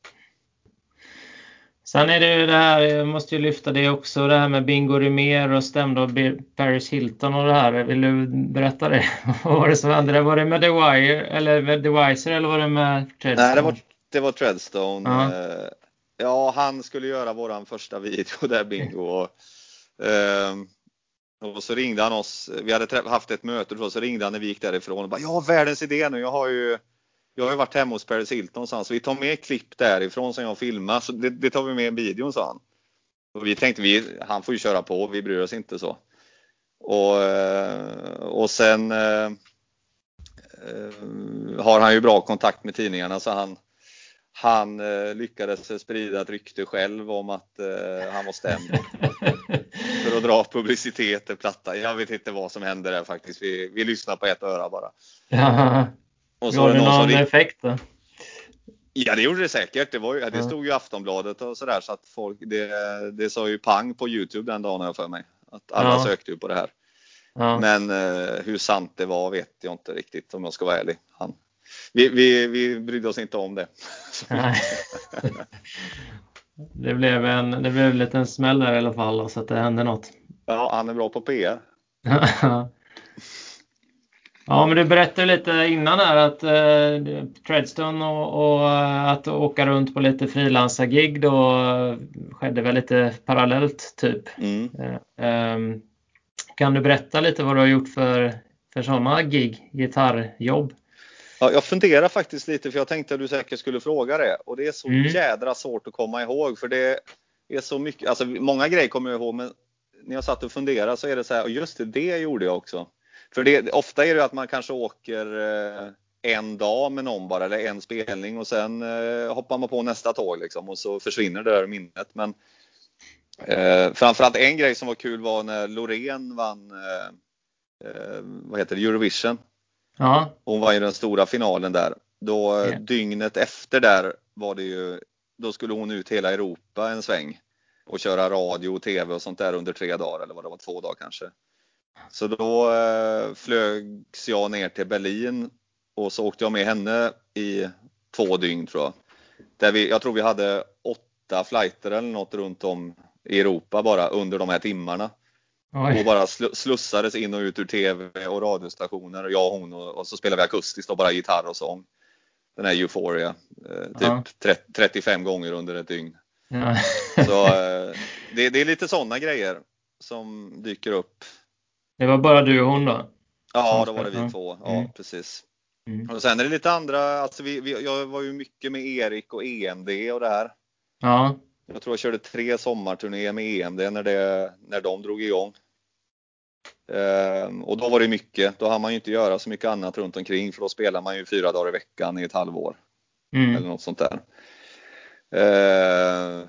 [SPEAKER 1] Sen är det ju det här, jag måste ju lyfta det också, det här med Bingo Rimér och stämde av Paris Hilton och det här. Vill du berätta det? Vad var det som hände? Var det med The Wire eller med The Wiser eller var det med
[SPEAKER 2] Treadstone? Nej, det var, det var Treadstone. Ja. Eh, ja, han skulle göra våran första video där Bingo. Och, eh, och så ringde han oss. Vi hade haft ett möte så ringde han när vi gick därifrån och bara, jag har världens idé nu. Jag har ju jag har ju varit hemma hos Paris Hilton så, han, så vi tar med klipp därifrån som jag filmade. Så det, det tar vi med i videon sa han. Och vi tänkte vi, han får ju köra på, vi bryr oss inte så. Och, eh, och sen eh, eh, har han ju bra kontakt med tidningarna så han, han eh, lyckades sprida ett rykte själv om att eh, han var stämd för att dra publicitet till platta. Jag vet inte vad som hände där faktiskt. Vi, vi lyssnar på ett öra bara.
[SPEAKER 1] Och så Gav det någon ring... effekt då?
[SPEAKER 2] Ja det gjorde det säkert. Det, var ju, det stod ju Aftonbladet och sådär så att folk, det, det sa ju pang på Youtube den dagen jag för mig. Att alla ja. sökte ju på det här. Ja. Men eh, hur sant det var vet jag inte riktigt om jag ska vara ärlig. Han, vi, vi, vi brydde oss inte om det.
[SPEAKER 1] det, blev en, det blev en liten smäll där i alla fall så att det hände något.
[SPEAKER 2] Ja, han är bra på PR.
[SPEAKER 1] Ja, men du berättade lite innan här att eh, Treadstone och, och, eh, att åka runt på lite frilansargig då skedde väl lite parallellt typ. Mm. Eh, um, kan du berätta lite vad du har gjort för, för sådana gig, gitarrjobb?
[SPEAKER 2] Ja, jag funderar faktiskt lite för jag tänkte att du säkert skulle fråga det och det är så mm. jädra svårt att komma ihåg för det är så mycket, alltså många grejer kommer jag ihåg men när jag satt och funderade så är det så här, och just det, det gjorde jag också. För det, ofta är det att man kanske åker eh, en dag med någon bara, eller en spelning och sen eh, hoppar man på nästa tåg liksom och så försvinner det där minnet. Men eh, framförallt en grej som var kul var när Loreen vann eh, eh vad heter det, Eurovision. Ja. Hon var i den stora finalen där. Då yeah. dygnet efter där var det ju, då skulle hon ut hela Europa en sväng och köra radio och tv och sånt där under tre dagar eller vad det var, två dagar kanske. Så då eh, flögs jag ner till Berlin och så åkte jag med henne i två dygn tror jag. Där vi, jag tror vi hade åtta flighter eller något runt om i Europa bara under de här timmarna. Oj. Och bara slussades in och ut ur tv och radiostationer, jag och hon och, och så spelade vi akustiskt och bara gitarr och sång. Den här Euphoria, eh, typ ja. 30, 35 gånger under ett dygn. Ja. så eh, det, det, är lite sådana grejer som dyker upp
[SPEAKER 1] det var bara du och hon då?
[SPEAKER 2] Ja, då var det vi två. Ja, mm. precis. Mm. Och sen är det lite andra, alltså vi, vi, jag var ju mycket med Erik och EMD och det här. Ja. Jag tror jag körde tre sommarturnéer med EMD när, det, när de drog igång. Ehm, och då var det mycket, då hann man ju inte göra så mycket annat runt omkring för då spelar man ju fyra dagar i veckan i ett halvår. Mm. Eller något sånt där. Ehm,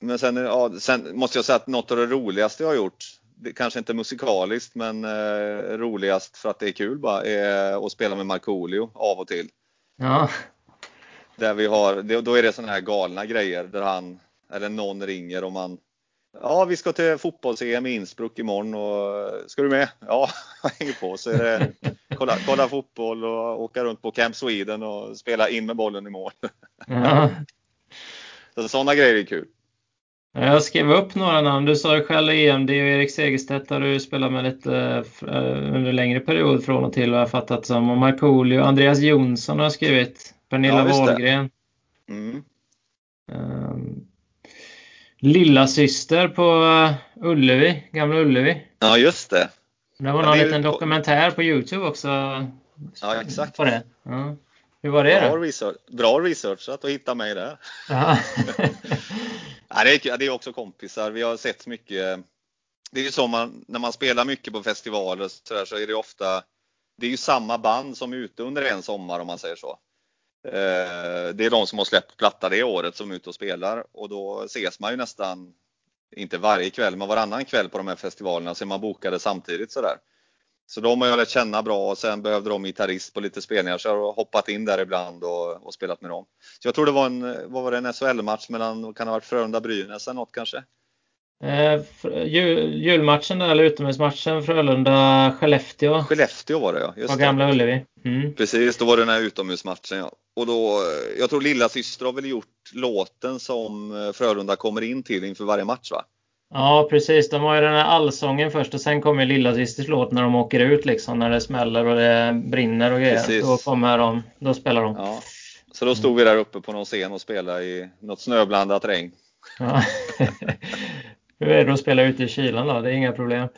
[SPEAKER 2] men sen, ja, sen måste jag säga att något av det roligaste jag har gjort kanske inte musikaliskt men eh, roligast för att det är kul bara är att spela med Markoolio av och till. Ja. Där vi har, då är det sådana här galna grejer där han eller någon ringer och man Ja, vi ska till fotbolls-EM i Innsbruck imorgon och ska du med? Ja, jag hänger på. Så är det kolla, kolla fotboll och åka runt på Camp Sweden och spela in med bollen i mål. Ja. Så sådana grejer är kul.
[SPEAKER 1] Jag skrev upp några namn. Du sa ju själv EMD och Erik Segerstedt har du spelat med lite eh, under längre period från och till vad jag fattat som. Och Markoolio, Andreas Jonsson har jag skrivit. Pernilla ja, Wahlgren. Mm. Um, Lilla syster på uh, Ullevi, Gamla Ullevi.
[SPEAKER 2] Ja, just det.
[SPEAKER 1] Det var någon det liten dokumentär på Youtube också.
[SPEAKER 2] Ja, exakt.
[SPEAKER 1] På det. Ja. Hur var det
[SPEAKER 2] bra, då? Research, bra researchat att hitta mig där. Ja. Det, är, det är också kompisar. Vi har sett mycket. Det är ju så man, när man spelar mycket på festivaler så, där, så är det ofta, det är ju samma band som är ute under en sommar om man säger så. Eh, det är de som har släppt platta det året som är ute och spelar och då ses man ju nästan, inte varje kväll, men varannan kväll på de här festivalerna så är man bokade samtidigt sådär. Så de har jag lärt känna bra och sen behövde de gitarrist på lite spelningar så jag har hoppat in där ibland och, och spelat med dem. Så jag tror det var en, vad var det, en SHL-match mellan, kan det ha varit Frölunda-Brynäs eller något kanske?
[SPEAKER 1] Eh, jul, julmatchen där, eller utomhusmatchen Frölunda-Skellefteå.
[SPEAKER 2] Skellefteå var det ja.
[SPEAKER 1] Just på Gamla Ullevi. Mm.
[SPEAKER 2] Precis, då var det den här utomhusmatchen ja. Och då, eh, jag tror lilla syster har väl gjort låten som eh, Frölunda kommer in till inför varje match va?
[SPEAKER 1] Ja precis, de har ju den här allsången först och sen kommer lilla systers låt när de åker ut liksom när det smäller och det brinner och grejer. Precis. Då kommer de, då spelar de. Ja.
[SPEAKER 2] Så då stod vi där uppe på någon scen och spelade i något snöblandat regn. Ja.
[SPEAKER 1] Hur är det att spela ute i kylan då? Det är inga problem?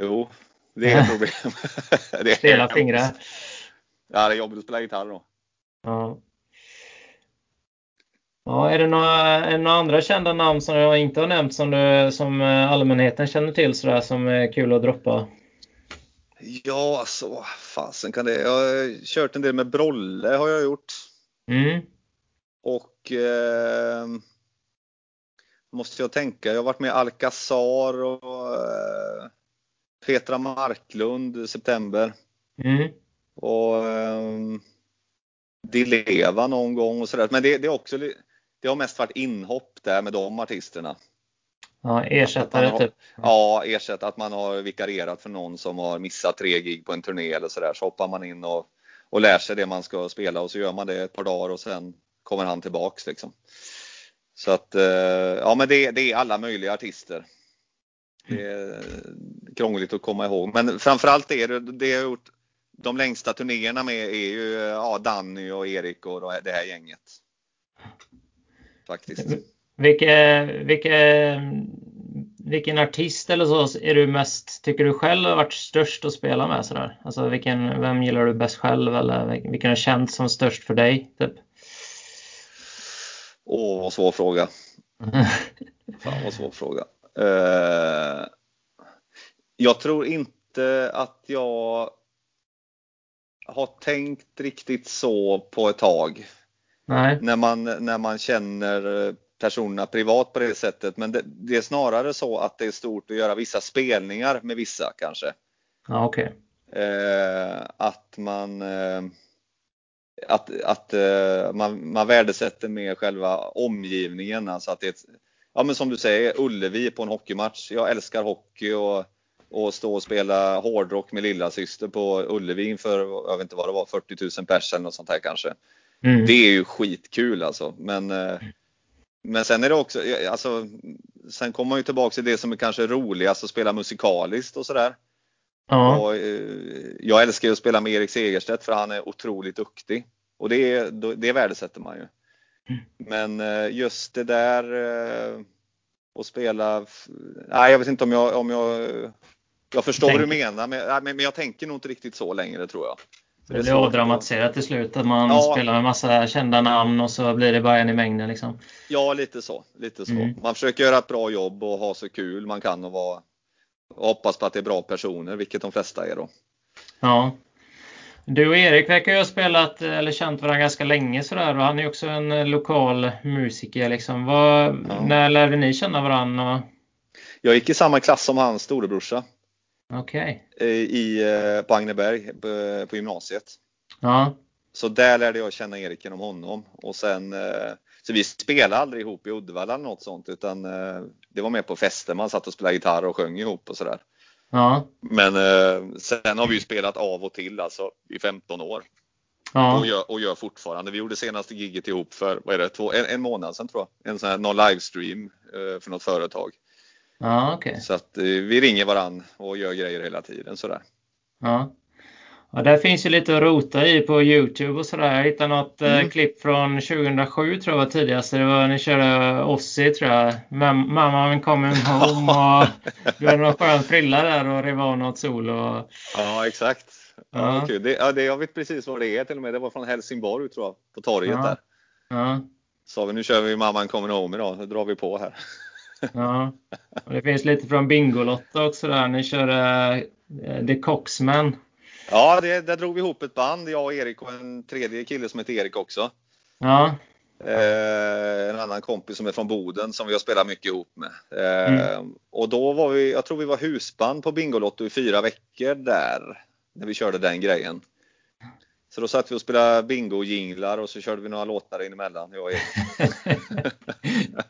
[SPEAKER 2] Jo, det är ett problem.
[SPEAKER 1] det är Stela fingrar?
[SPEAKER 2] Ja, det är jobbigt att spela gitarr då.
[SPEAKER 1] Ja. Ja, är det några, är det några andra kända namn som jag inte har nämnt som, du, som eh, allmänheten känner till sådär som är kul att droppa?
[SPEAKER 2] Ja, alltså fasen kan det. Jag har kört en del med Brolle har jag gjort.
[SPEAKER 1] Mm.
[SPEAKER 2] Och eh, måste jag tänka, jag har varit med Alcazar och eh, Petra Marklund i september.
[SPEAKER 1] Mm.
[SPEAKER 2] Och eh, Dileva någon gång och sådär. Men det, det, är också, det har mest varit inhopp där med de artisterna.
[SPEAKER 1] Ja, ersättare
[SPEAKER 2] har,
[SPEAKER 1] typ?
[SPEAKER 2] Ja, ersättare. Att man har vikarierat för någon som har missat tre gig på en turné eller sådär. Så hoppar man in och, och lär sig det man ska spela och så gör man det ett par dagar och sen kommer han tillbaks liksom. Så att, eh, ja men det, det är alla möjliga artister. Det är krångligt att komma ihåg. Men framförallt är det, det jag gjort de längsta turnéerna med är ju ja, Danny och Erik och det här gänget. Faktiskt.
[SPEAKER 1] Vilke, vilke, vilken artist eller så är du mest, tycker du själv har varit störst att spela med sådär? Alltså vilken, vem gillar du bäst själv eller vilken har känts som störst för dig? Typ?
[SPEAKER 2] Åh, vad svår fråga. Fan vad svår fråga. Uh, jag tror inte att jag har tänkt riktigt så på ett tag.
[SPEAKER 1] Nej.
[SPEAKER 2] När man, när man känner personerna privat på det sättet. Men det, det, är snarare så att det är stort att göra vissa spelningar med vissa kanske.
[SPEAKER 1] Ja, okay.
[SPEAKER 2] Eh, att man eh, att, att eh, man, man värdesätter med själva omgivningen. Alltså att det är ett, ja men som du säger, Ullevi på en hockeymatch. Jag älskar hockey och, och stå och spela hårdrock med lilla syster på Ullevi inför, jag vet inte vad det var, 40 000 pers eller något sånt här kanske. Mm. Det är ju skitkul alltså. Men, eh, men sen är det också, alltså, sen kommer man ju tillbaka till det som är kanske roligast att spela musikaliskt och sådär.
[SPEAKER 1] Ja.
[SPEAKER 2] Och, eh, jag älskar ju att spela med Erik Segerstedt för han är otroligt duktig. Och det, det värdesätter man ju. Mm. Men eh, just det där att spela, nej jag vet inte om jag, om jag, jag förstår Tänk. vad du menar men, men jag tänker nog inte riktigt så längre tror jag.
[SPEAKER 1] Det blir avdramatiserat till slut att man ja. spelar med massa kända namn och så blir det bara en i mängden liksom.
[SPEAKER 2] Ja, lite så. Lite så. Mm. Man försöker göra ett bra jobb och ha så kul man kan och, vara, och hoppas på att det är bra personer, vilket de flesta är då.
[SPEAKER 1] Ja. Du och Erik verkar ju ha spelat eller känt varandra ganska länge sådär och han är också en lokal musiker liksom. Vad, ja. När lärde ni känna varandra?
[SPEAKER 2] Jag gick i samma klass som hans storebrorsa.
[SPEAKER 1] Okej.
[SPEAKER 2] Okay. I, eh, på Agneberg på, på gymnasiet.
[SPEAKER 1] Ja.
[SPEAKER 2] Så där lärde jag känna Erik genom honom. Och sen, eh, så vi spelade aldrig ihop i Uddevalla eller något sånt utan eh, det var mer på fester man satt och spelade gitarr och sjöng ihop och sådär.
[SPEAKER 1] Ja.
[SPEAKER 2] Men sen har vi ju spelat av och till alltså i 15 år.
[SPEAKER 1] Ja.
[SPEAKER 2] Och, gör, och gör fortfarande. Vi gjorde senaste giget ihop för vad är det, två, en, en månad sedan tror jag. En sån här någon livestream för något företag.
[SPEAKER 1] Ja, okay.
[SPEAKER 2] Så att eh, vi ringer varann och gör grejer hela tiden sådär.
[SPEAKER 1] Ja. Ja, där finns ju lite att rota i på Youtube och sådär. Jag hittade något eh, mm. eh, klipp från 2007 tror jag var tidigaste. Det var ni körde Ozzy tror jag. Mamma I'm coming home och du hade någon skön frilla där och rev av något solo.
[SPEAKER 2] Ja exakt. Ja. Ja, det, ja, det, jag vet precis vad det är till och med. Det var från Helsingborg tror jag, på torget
[SPEAKER 1] ja.
[SPEAKER 2] där.
[SPEAKER 1] Ja.
[SPEAKER 2] Sa vi nu kör vi Mamma I'm coming home idag, nu drar vi på här.
[SPEAKER 1] Ja, och det finns lite från Bingolotta också där. Ni körde uh, The Coxman.
[SPEAKER 2] Ja, det, där drog vi ihop ett band, jag och Erik och en tredje kille som heter Erik också.
[SPEAKER 1] Ja.
[SPEAKER 2] Eh, en annan kompis som är från Boden som vi har spelat mycket ihop med. Eh, mm. Och då var vi, jag tror vi var husband på Bingolotto i fyra veckor där. När vi körde den grejen. Så då satt vi och spelade bingo-jinglar och så körde vi några låtar in emellan, jag och Erik.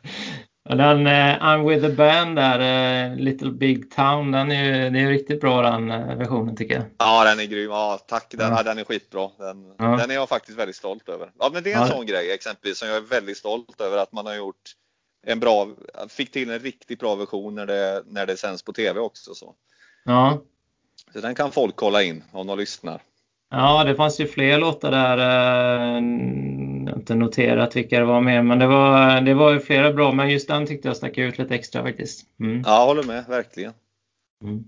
[SPEAKER 1] Den uh, I'm with the band där, uh, Little Big Town, den är ju, det är riktigt bra den uh, versionen tycker jag.
[SPEAKER 2] Ja, den är grym. Ja, tack. Den, ja. den är skitbra. Den, ja. den är jag faktiskt väldigt stolt över. Ja, men det är en ja. sån grej exempelvis som jag är väldigt stolt över att man har gjort en bra, fick till en riktigt bra version när det, när det sänds på tv också. Så.
[SPEAKER 1] Ja.
[SPEAKER 2] Så den kan folk kolla in om de lyssnar.
[SPEAKER 1] Ja, det fanns ju fler låtar där. Jag har inte noterat vilka det var med, men det var, det var flera bra. Men just den tyckte jag stack ut lite extra faktiskt.
[SPEAKER 2] Mm. Ja, håller med, verkligen.
[SPEAKER 1] Mm.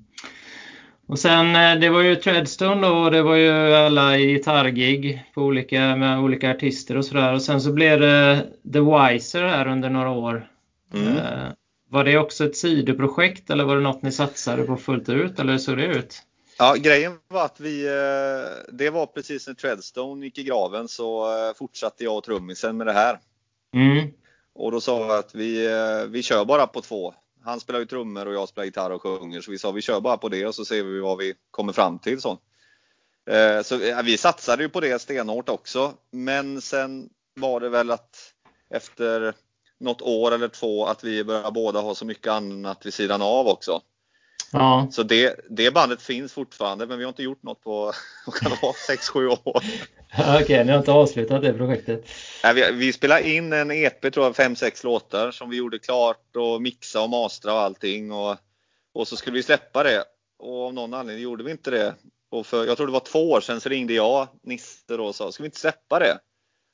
[SPEAKER 1] Och sen det var ju Treadstone då och det var ju alla gitarrgig på olika, med olika artister och sådär. Och sen så blev det The Wiser här under några år. Mm. Var det också ett sidoprojekt eller var det något ni satsade på fullt ut eller hur såg det ut?
[SPEAKER 2] Ja, grejen var att vi, eh, det var precis när Treadstone gick i graven så eh, fortsatte jag och trummisen med det här.
[SPEAKER 1] Mm.
[SPEAKER 2] Och då sa vi att vi, eh, vi kör bara på två. Han spelar ju trummor och jag spelar gitarr och sjunger så vi sa vi kör bara på det och så ser vi vad vi kommer fram till. Så, så vi satsade ju på det stenhårt också. Men sen var det väl att efter något år eller två att vi börjar båda ha så mycket annat vid sidan av också.
[SPEAKER 1] Ja.
[SPEAKER 2] Så det, det bandet finns fortfarande men vi har inte gjort något på 6-7 år.
[SPEAKER 1] Okej, okay, ni har inte avslutat det projektet?
[SPEAKER 2] Nej, vi, vi spelade in en EP tror jag, 5-6 låtar som vi gjorde klart och mixa och mastra och allting. Och, och så skulle vi släppa det och av någon anledning gjorde vi inte det. Och för, jag tror det var två år sedan så ringde jag Nisse och sa, ska vi inte släppa det?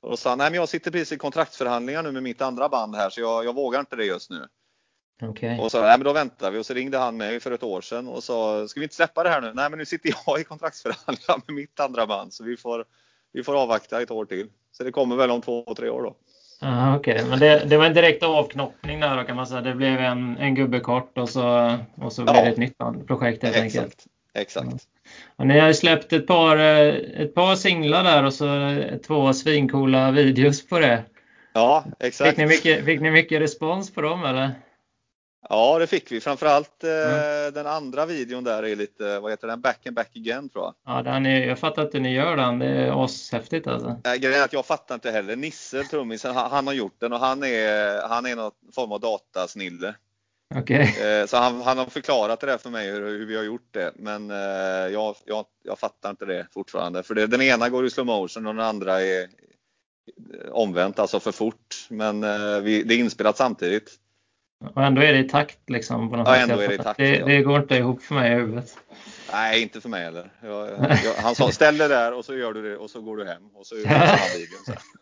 [SPEAKER 2] Och då sa han, nej men jag sitter precis i kontraktsförhandlingar nu med mitt andra band här så jag, jag vågar inte det just nu.
[SPEAKER 1] Okay.
[SPEAKER 2] Och så, nej men då väntar vi och så ringde han mig för ett år sedan och sa, ska vi inte släppa det här nu? Nej men nu sitter jag i kontraktsförhandlingar med mitt andra band så vi får, vi får avvakta ett år till. Så det kommer väl om två, tre år då.
[SPEAKER 1] Ah, Okej, okay. men det, det, var en direkt avknoppning där då kan man säga. Det blev en, en gubbe kort och så, och så blev ja. det ett nytt projekt helt
[SPEAKER 2] Exakt.
[SPEAKER 1] enkelt.
[SPEAKER 2] Exakt.
[SPEAKER 1] Ja, ni har släppt ett par, eh, ett par singlar där och så två svinkola videos på det.
[SPEAKER 2] Ja, exakt.
[SPEAKER 1] Fick ni mycket, fick ni mycket respons på dem eller?
[SPEAKER 2] Ja, det fick vi. Framförallt mm. den andra videon där är lite, vad heter den? Back and back again tror jag.
[SPEAKER 1] Ja, den är, jag fattar inte hur ni gör den. Det är ashäftigt alltså.
[SPEAKER 2] Grejen är att jag fattar inte heller. Nisse, trummisen, han, han, har gjort den och han är, han är någon form av datasnille.
[SPEAKER 1] Okay.
[SPEAKER 2] Eh, så han, han, har förklarat det där för mig hur, hur vi har gjort det. Men eh, jag, jag, jag, fattar inte det fortfarande. För det, den ena går i slow motion och den andra är omvänt, alltså för fort. Men vi, det är inspelat samtidigt.
[SPEAKER 1] Och ändå är det i takt liksom? På något
[SPEAKER 2] ja, ändå är det i takt.
[SPEAKER 1] Det, det, går inte ihop för mig i huvudet.
[SPEAKER 2] Nej, inte för mig heller. Jag, jag, han sa ställ dig där och så gör du det och så går du hem och så gör du.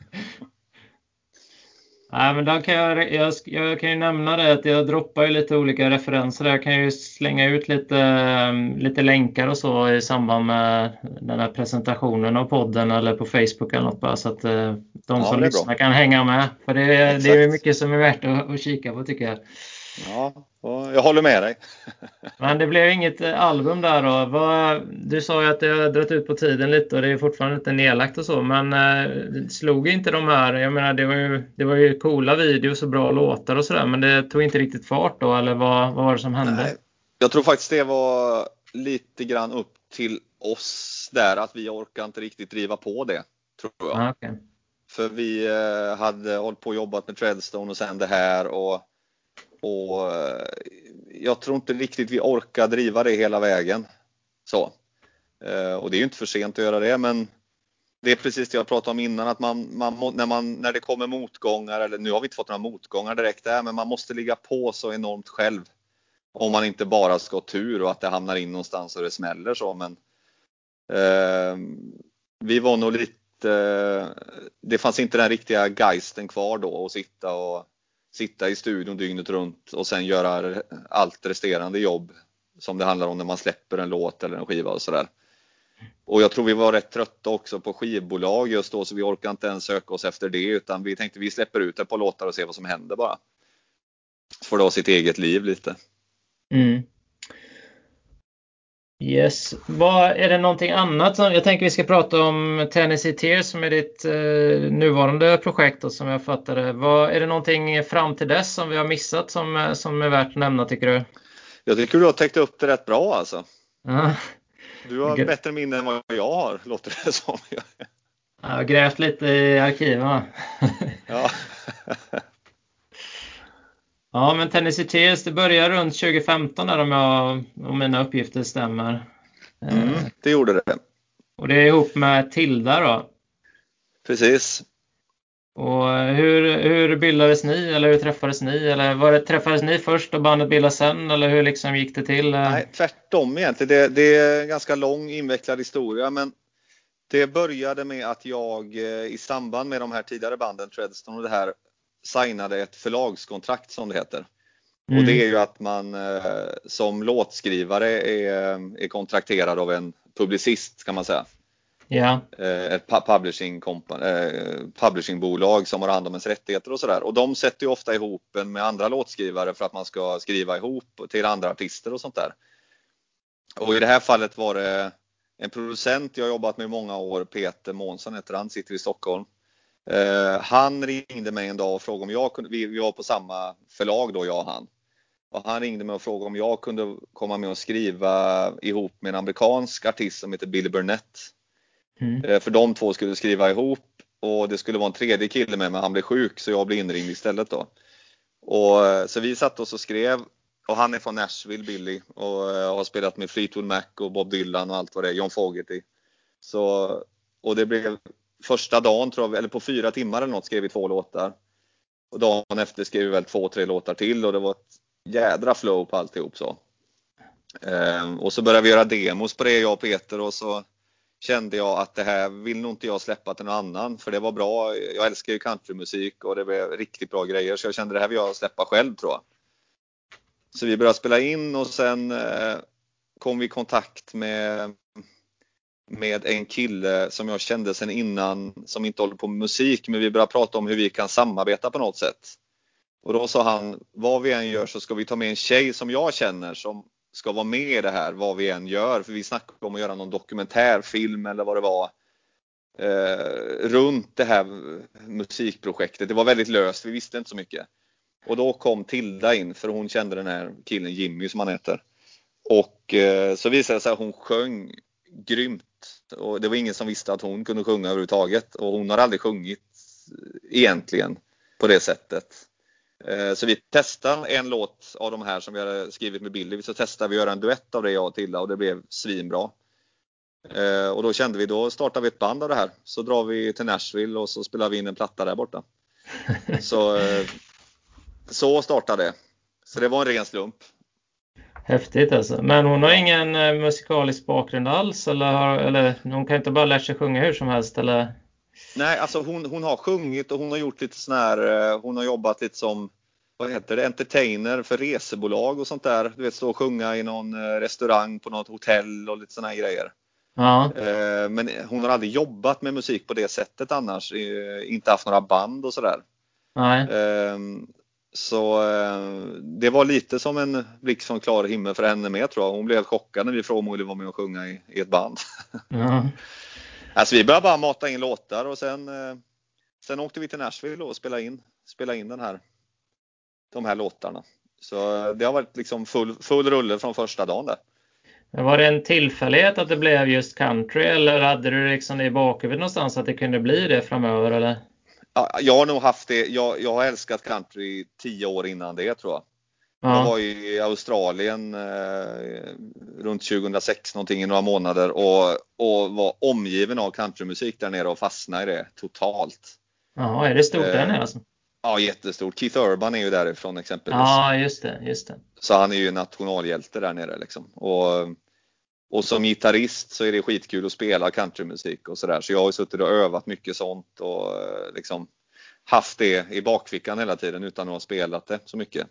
[SPEAKER 1] Nej, men då kan jag, jag, jag, kan ju nämna det att jag droppar lite olika referenser. Jag kan ju slänga ut lite, um, lite länkar och så i samband med den här presentationen av podden eller på Facebook eller något bara så att uh, de ja, som lyssnar bra. kan hänga med. För det, det är mycket som är värt att, att kika på tycker jag.
[SPEAKER 2] Ja, jag håller med dig.
[SPEAKER 1] Men det blev inget eh, album där då. Du sa ju att det har dragit ut på tiden lite och det är fortfarande inte nedlagt och så. Men eh, slog inte de här, jag menar det var ju, det var ju coola videos och bra låtar och sådär. Men det tog inte riktigt fart då eller vad, vad var det som hände? Nej,
[SPEAKER 2] jag tror faktiskt det var lite grann upp till oss där att vi orkar inte riktigt driva på det. Tror jag.
[SPEAKER 1] Ah, okay.
[SPEAKER 2] För vi eh, hade hållit på och jobbat med Treadstone och sen det här och och eh, jag tror inte riktigt vi orkar driva det hela vägen. Så. Eh, och det är ju inte för sent att göra det men det är precis det jag pratade om innan att man, man, när, man, när det kommer motgångar, eller nu har vi inte fått några motgångar direkt där, men man måste ligga på så enormt själv. Om man inte bara ska ha tur och att det hamnar in någonstans och det smäller så men eh, Vi var nog lite, eh, det fanns inte den riktiga geisten kvar då att sitta och sitta i studion dygnet runt och sen göra allt resterande jobb som det handlar om när man släpper en låt eller en skiva och sådär. Och jag tror vi var rätt trötta också på skivbolag just då så vi orkade inte ens söka oss efter det utan vi tänkte vi släpper ut ett par låtar och ser vad som händer bara. Så får det ha sitt eget liv lite.
[SPEAKER 1] Mm. Yes. Vad, är det någonting annat? Som, jag tänker vi ska prata om Tennessee Tears som är ditt eh, nuvarande projekt och som jag fattar det. Vad, är det någonting fram till dess som vi har missat som, som är värt att nämna tycker du?
[SPEAKER 2] Jag tycker du har täckt upp det rätt bra alltså.
[SPEAKER 1] Uh.
[SPEAKER 2] Du har G bättre minne än vad jag har, låter det som.
[SPEAKER 1] Jag har grävt lite i arkiven.
[SPEAKER 2] ja.
[SPEAKER 1] Ja, men Tennessee Tears, det började runt 2015 där om, jag, om mina uppgifter stämmer.
[SPEAKER 2] Mm, det gjorde det.
[SPEAKER 1] Och det är ihop med Tilda då?
[SPEAKER 2] Precis.
[SPEAKER 1] Och hur, hur bildades ni eller hur träffades ni? Eller var det, träffades ni först och bandet bildades sen eller hur liksom gick det till?
[SPEAKER 2] Nej, tvärtom egentligen. Det, det är en ganska lång invecklad historia men det började med att jag eh, i samband med de här tidigare banden, Treadstone och det här, signade ett förlagskontrakt som det heter. Mm. Och det är ju att man eh, som låtskrivare är, är kontrakterad av en publicist kan man säga. Eh, ett publishing eh, publishingbolag som har hand om ens rättigheter och sådär. Och de sätter ju ofta ihop en med andra låtskrivare för att man ska skriva ihop till andra artister och sånt där. Och i det här fallet var det en producent jag jobbat med i många år, Peter Månsson heter han, sitter i Stockholm. Eh, han ringde mig en dag och frågade om jag kunde, vi, vi var på samma förlag då jag och han. Och han ringde mig och frågade om jag kunde komma med och skriva ihop med en amerikansk artist som heter Billy Burnett. Mm. Eh, för de två skulle skriva ihop och det skulle vara en tredje kille med men han blev sjuk så jag blev inringd istället då. Och, eh, så vi satt oss och skrev och han är från Nashville, Billy, och har spelat med Fleetwood Mac och Bob Dylan och allt vad det är, John Fogerty. Så, och det blev första dagen, tror jag, eller på fyra timmar eller något, skrev vi två låtar. Och dagen efter skrev vi väl två, tre låtar till och det var ett jädra flow på alltihop så. Um, och så började vi göra demos på det, jag och Peter, och så kände jag att det här vill nog inte jag släppa till någon annan för det var bra. Jag älskar ju countrymusik och det blev riktigt bra grejer så jag kände det här vill jag släppa själv tror jag. Så vi började spela in och sen eh, kom vi i kontakt med, med en kille som jag kände sen innan som inte håller på med musik men vi började prata om hur vi kan samarbeta på något sätt. Och då sa han, vad vi än gör så ska vi ta med en tjej som jag känner som ska vara med i det här vad vi än gör. För vi snackade om att göra någon dokumentärfilm eller vad det var. Eh, runt det här musikprojektet. Det var väldigt löst, vi visste inte så mycket. Och då kom Tilda in för hon kände den här killen Jimmy som han heter. Och eh, så visade det sig att hon sjöng grymt. Och det var ingen som visste att hon kunde sjunga överhuvudtaget. Och hon har aldrig sjungit egentligen på det sättet. Eh, så vi testade en låt av de här som vi hade skrivit med Billy. Så testade vi att göra en duett av det jag och Tilda och det blev svinbra. Eh, och då kände vi, då startar vi ett band av det här. Så drar vi till Nashville och så spelar vi in en platta där borta. Så eh, så startade det. Så det var en ren slump.
[SPEAKER 1] Häftigt alltså. Men hon har ingen eh, musikalisk bakgrund alls eller, har, eller hon kan inte bara lära sig sjunga hur som helst eller?
[SPEAKER 2] Nej, alltså hon, hon har sjungit och hon har gjort lite sån här, eh, hon har jobbat lite som vad heter det, entertainer för resebolag och sånt där. Du vet stå och sjunga i någon eh, restaurang på något hotell och lite såna här grejer.
[SPEAKER 1] Ja.
[SPEAKER 2] Men hon har aldrig jobbat med musik på det sättet annars. Inte haft några band och sådär.
[SPEAKER 1] Nej.
[SPEAKER 2] Så eh, det var lite som en blixt från klar himmel för henne med tror jag. Hon blev chockad när vi frågade om hon ville vara med och sjunga i, i ett band.
[SPEAKER 1] Ja.
[SPEAKER 2] alltså vi började bara mata in låtar och sen, eh, sen åkte vi till Nashville och spelade in, spelade in den här, de här låtarna. Så det har varit liksom full, full rulle från första dagen där.
[SPEAKER 1] Var det en tillfällighet att det blev just country eller hade du liksom det i bakhuvudet någonstans att det kunde bli det framöver eller?
[SPEAKER 2] Jag har nog haft det. Jag, jag har älskat country tio år innan det tror jag. Ja. Jag var i Australien eh, runt 2006 någonting i några månader och, och var omgiven av countrymusik där nere och fastnade i det totalt.
[SPEAKER 1] Ja, är det stort där nere alltså?
[SPEAKER 2] Ja, jättestort. Keith Urban är ju därifrån exempelvis.
[SPEAKER 1] Ja, just det, just det.
[SPEAKER 2] Så han är ju nationalhjälte där nere liksom. Och, och som gitarrist så är det skitkul att spela countrymusik och sådär. Så jag har suttit och övat mycket sånt och eh, liksom haft det i bakfickan hela tiden utan att ha spelat det så mycket.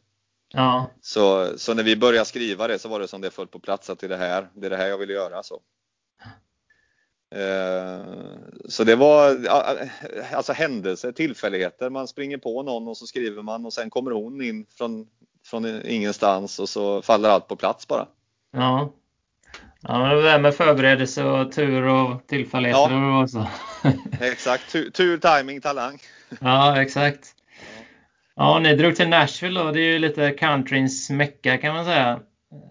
[SPEAKER 1] Ja.
[SPEAKER 2] Så, så när vi började skriva det så var det som det föll på plats att det är det här, det är det här jag vill göra. Så. Eh, så det var alltså händelser, tillfälligheter. Man springer på någon och så skriver man och sen kommer hon in från, från ingenstans och så faller allt på plats bara.
[SPEAKER 1] Ja, Ja, men det där med förberedelse och tur och tillfälligheter ja. och så.
[SPEAKER 2] exakt, tur, tur, timing, talang.
[SPEAKER 1] ja, exakt. Ja, ni drog till Nashville då. Det är ju lite countryns mecka kan man säga.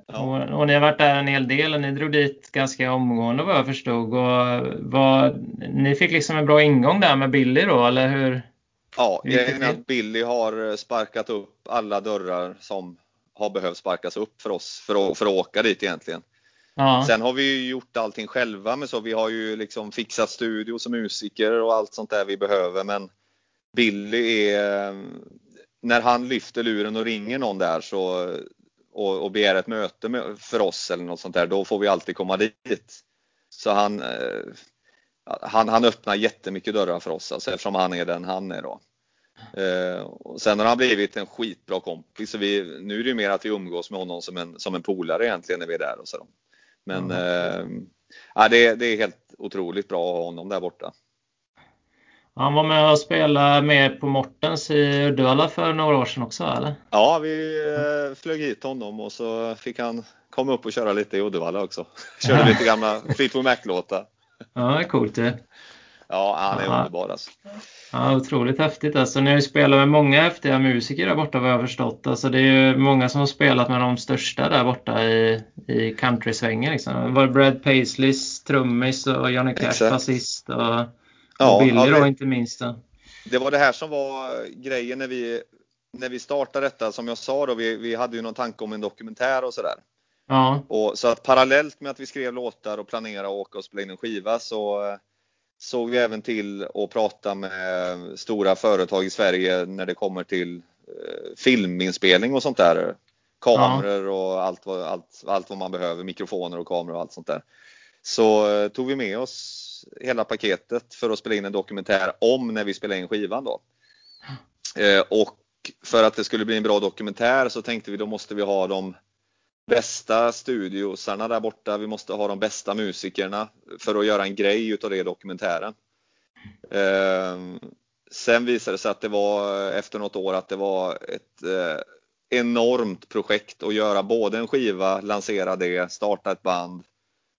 [SPEAKER 1] Ja. Och, och, ni har varit där en hel del och ni drog dit ganska omgående vad jag förstod. Och vad, ni fick liksom en bra ingång där med Billy då, eller hur?
[SPEAKER 2] Ja, grejen är att Billy har sparkat upp alla dörrar som har behövt sparkas upp för oss för att, för att åka dit egentligen. Ja. Sen har vi ju gjort allting själva men så. Vi har ju liksom fixat studio som musiker och allt sånt där vi behöver. Men Billy är, när han lyfter luren och ringer någon där så, och, och begär ett möte med, för oss eller något sånt där, då får vi alltid komma dit. Så han, eh, han, han öppnar jättemycket dörrar för oss alltså, eftersom han är den han är då. Eh, och sen har han blivit en skitbra kompis. Så vi, nu är det mer att vi umgås med honom som en, som en polare egentligen när vi är där. Och så. Men mm. eh, det, det är helt otroligt bra att ha honom där borta.
[SPEAKER 1] Han var med och spelade med på Mortens i Uddevalla för några år sedan också eller?
[SPEAKER 2] Ja, vi eh, flög hit honom och så fick han komma upp och köra lite i Uddevalla också. Körde lite gamla Fleetwood Mac-låtar.
[SPEAKER 1] Ja, det är coolt det.
[SPEAKER 2] Ja, han är ja. underbar alltså.
[SPEAKER 1] Ja, otroligt häftigt. Alltså, ni har ju spelat med många häftiga musiker där borta vad jag har förstått. Alltså, det är ju många som har spelat med de största där borta i, i countrysvängen. Liksom. Det var Brad Paisleys trummis och Johnny Cash basist och, och ja, Billy ja, det, då inte minst. Då.
[SPEAKER 2] Det var det här som var grejen när vi, när vi startade detta. Som jag sa då, vi, vi hade ju någon tanke om en dokumentär och sådär. Ja. Och, så att parallellt med att vi skrev låtar och planerade att åka och spela in en skiva så såg vi även till att prata med stora företag i Sverige när det kommer till eh, filminspelning och sånt där. Kameror och allt vad, allt, allt vad man behöver, mikrofoner och kameror och allt sånt där. Så eh, tog vi med oss hela paketet för att spela in en dokumentär om när vi spelar in skivan då. Eh, och för att det skulle bli en bra dokumentär så tänkte vi då måste vi ha de bästa studiosarna där borta. Vi måste ha de bästa musikerna för att göra en grej utav det i dokumentären. Eh, sen visade det sig att det var efter något år att det var ett eh, enormt projekt att göra både en skiva, lansera det, starta ett band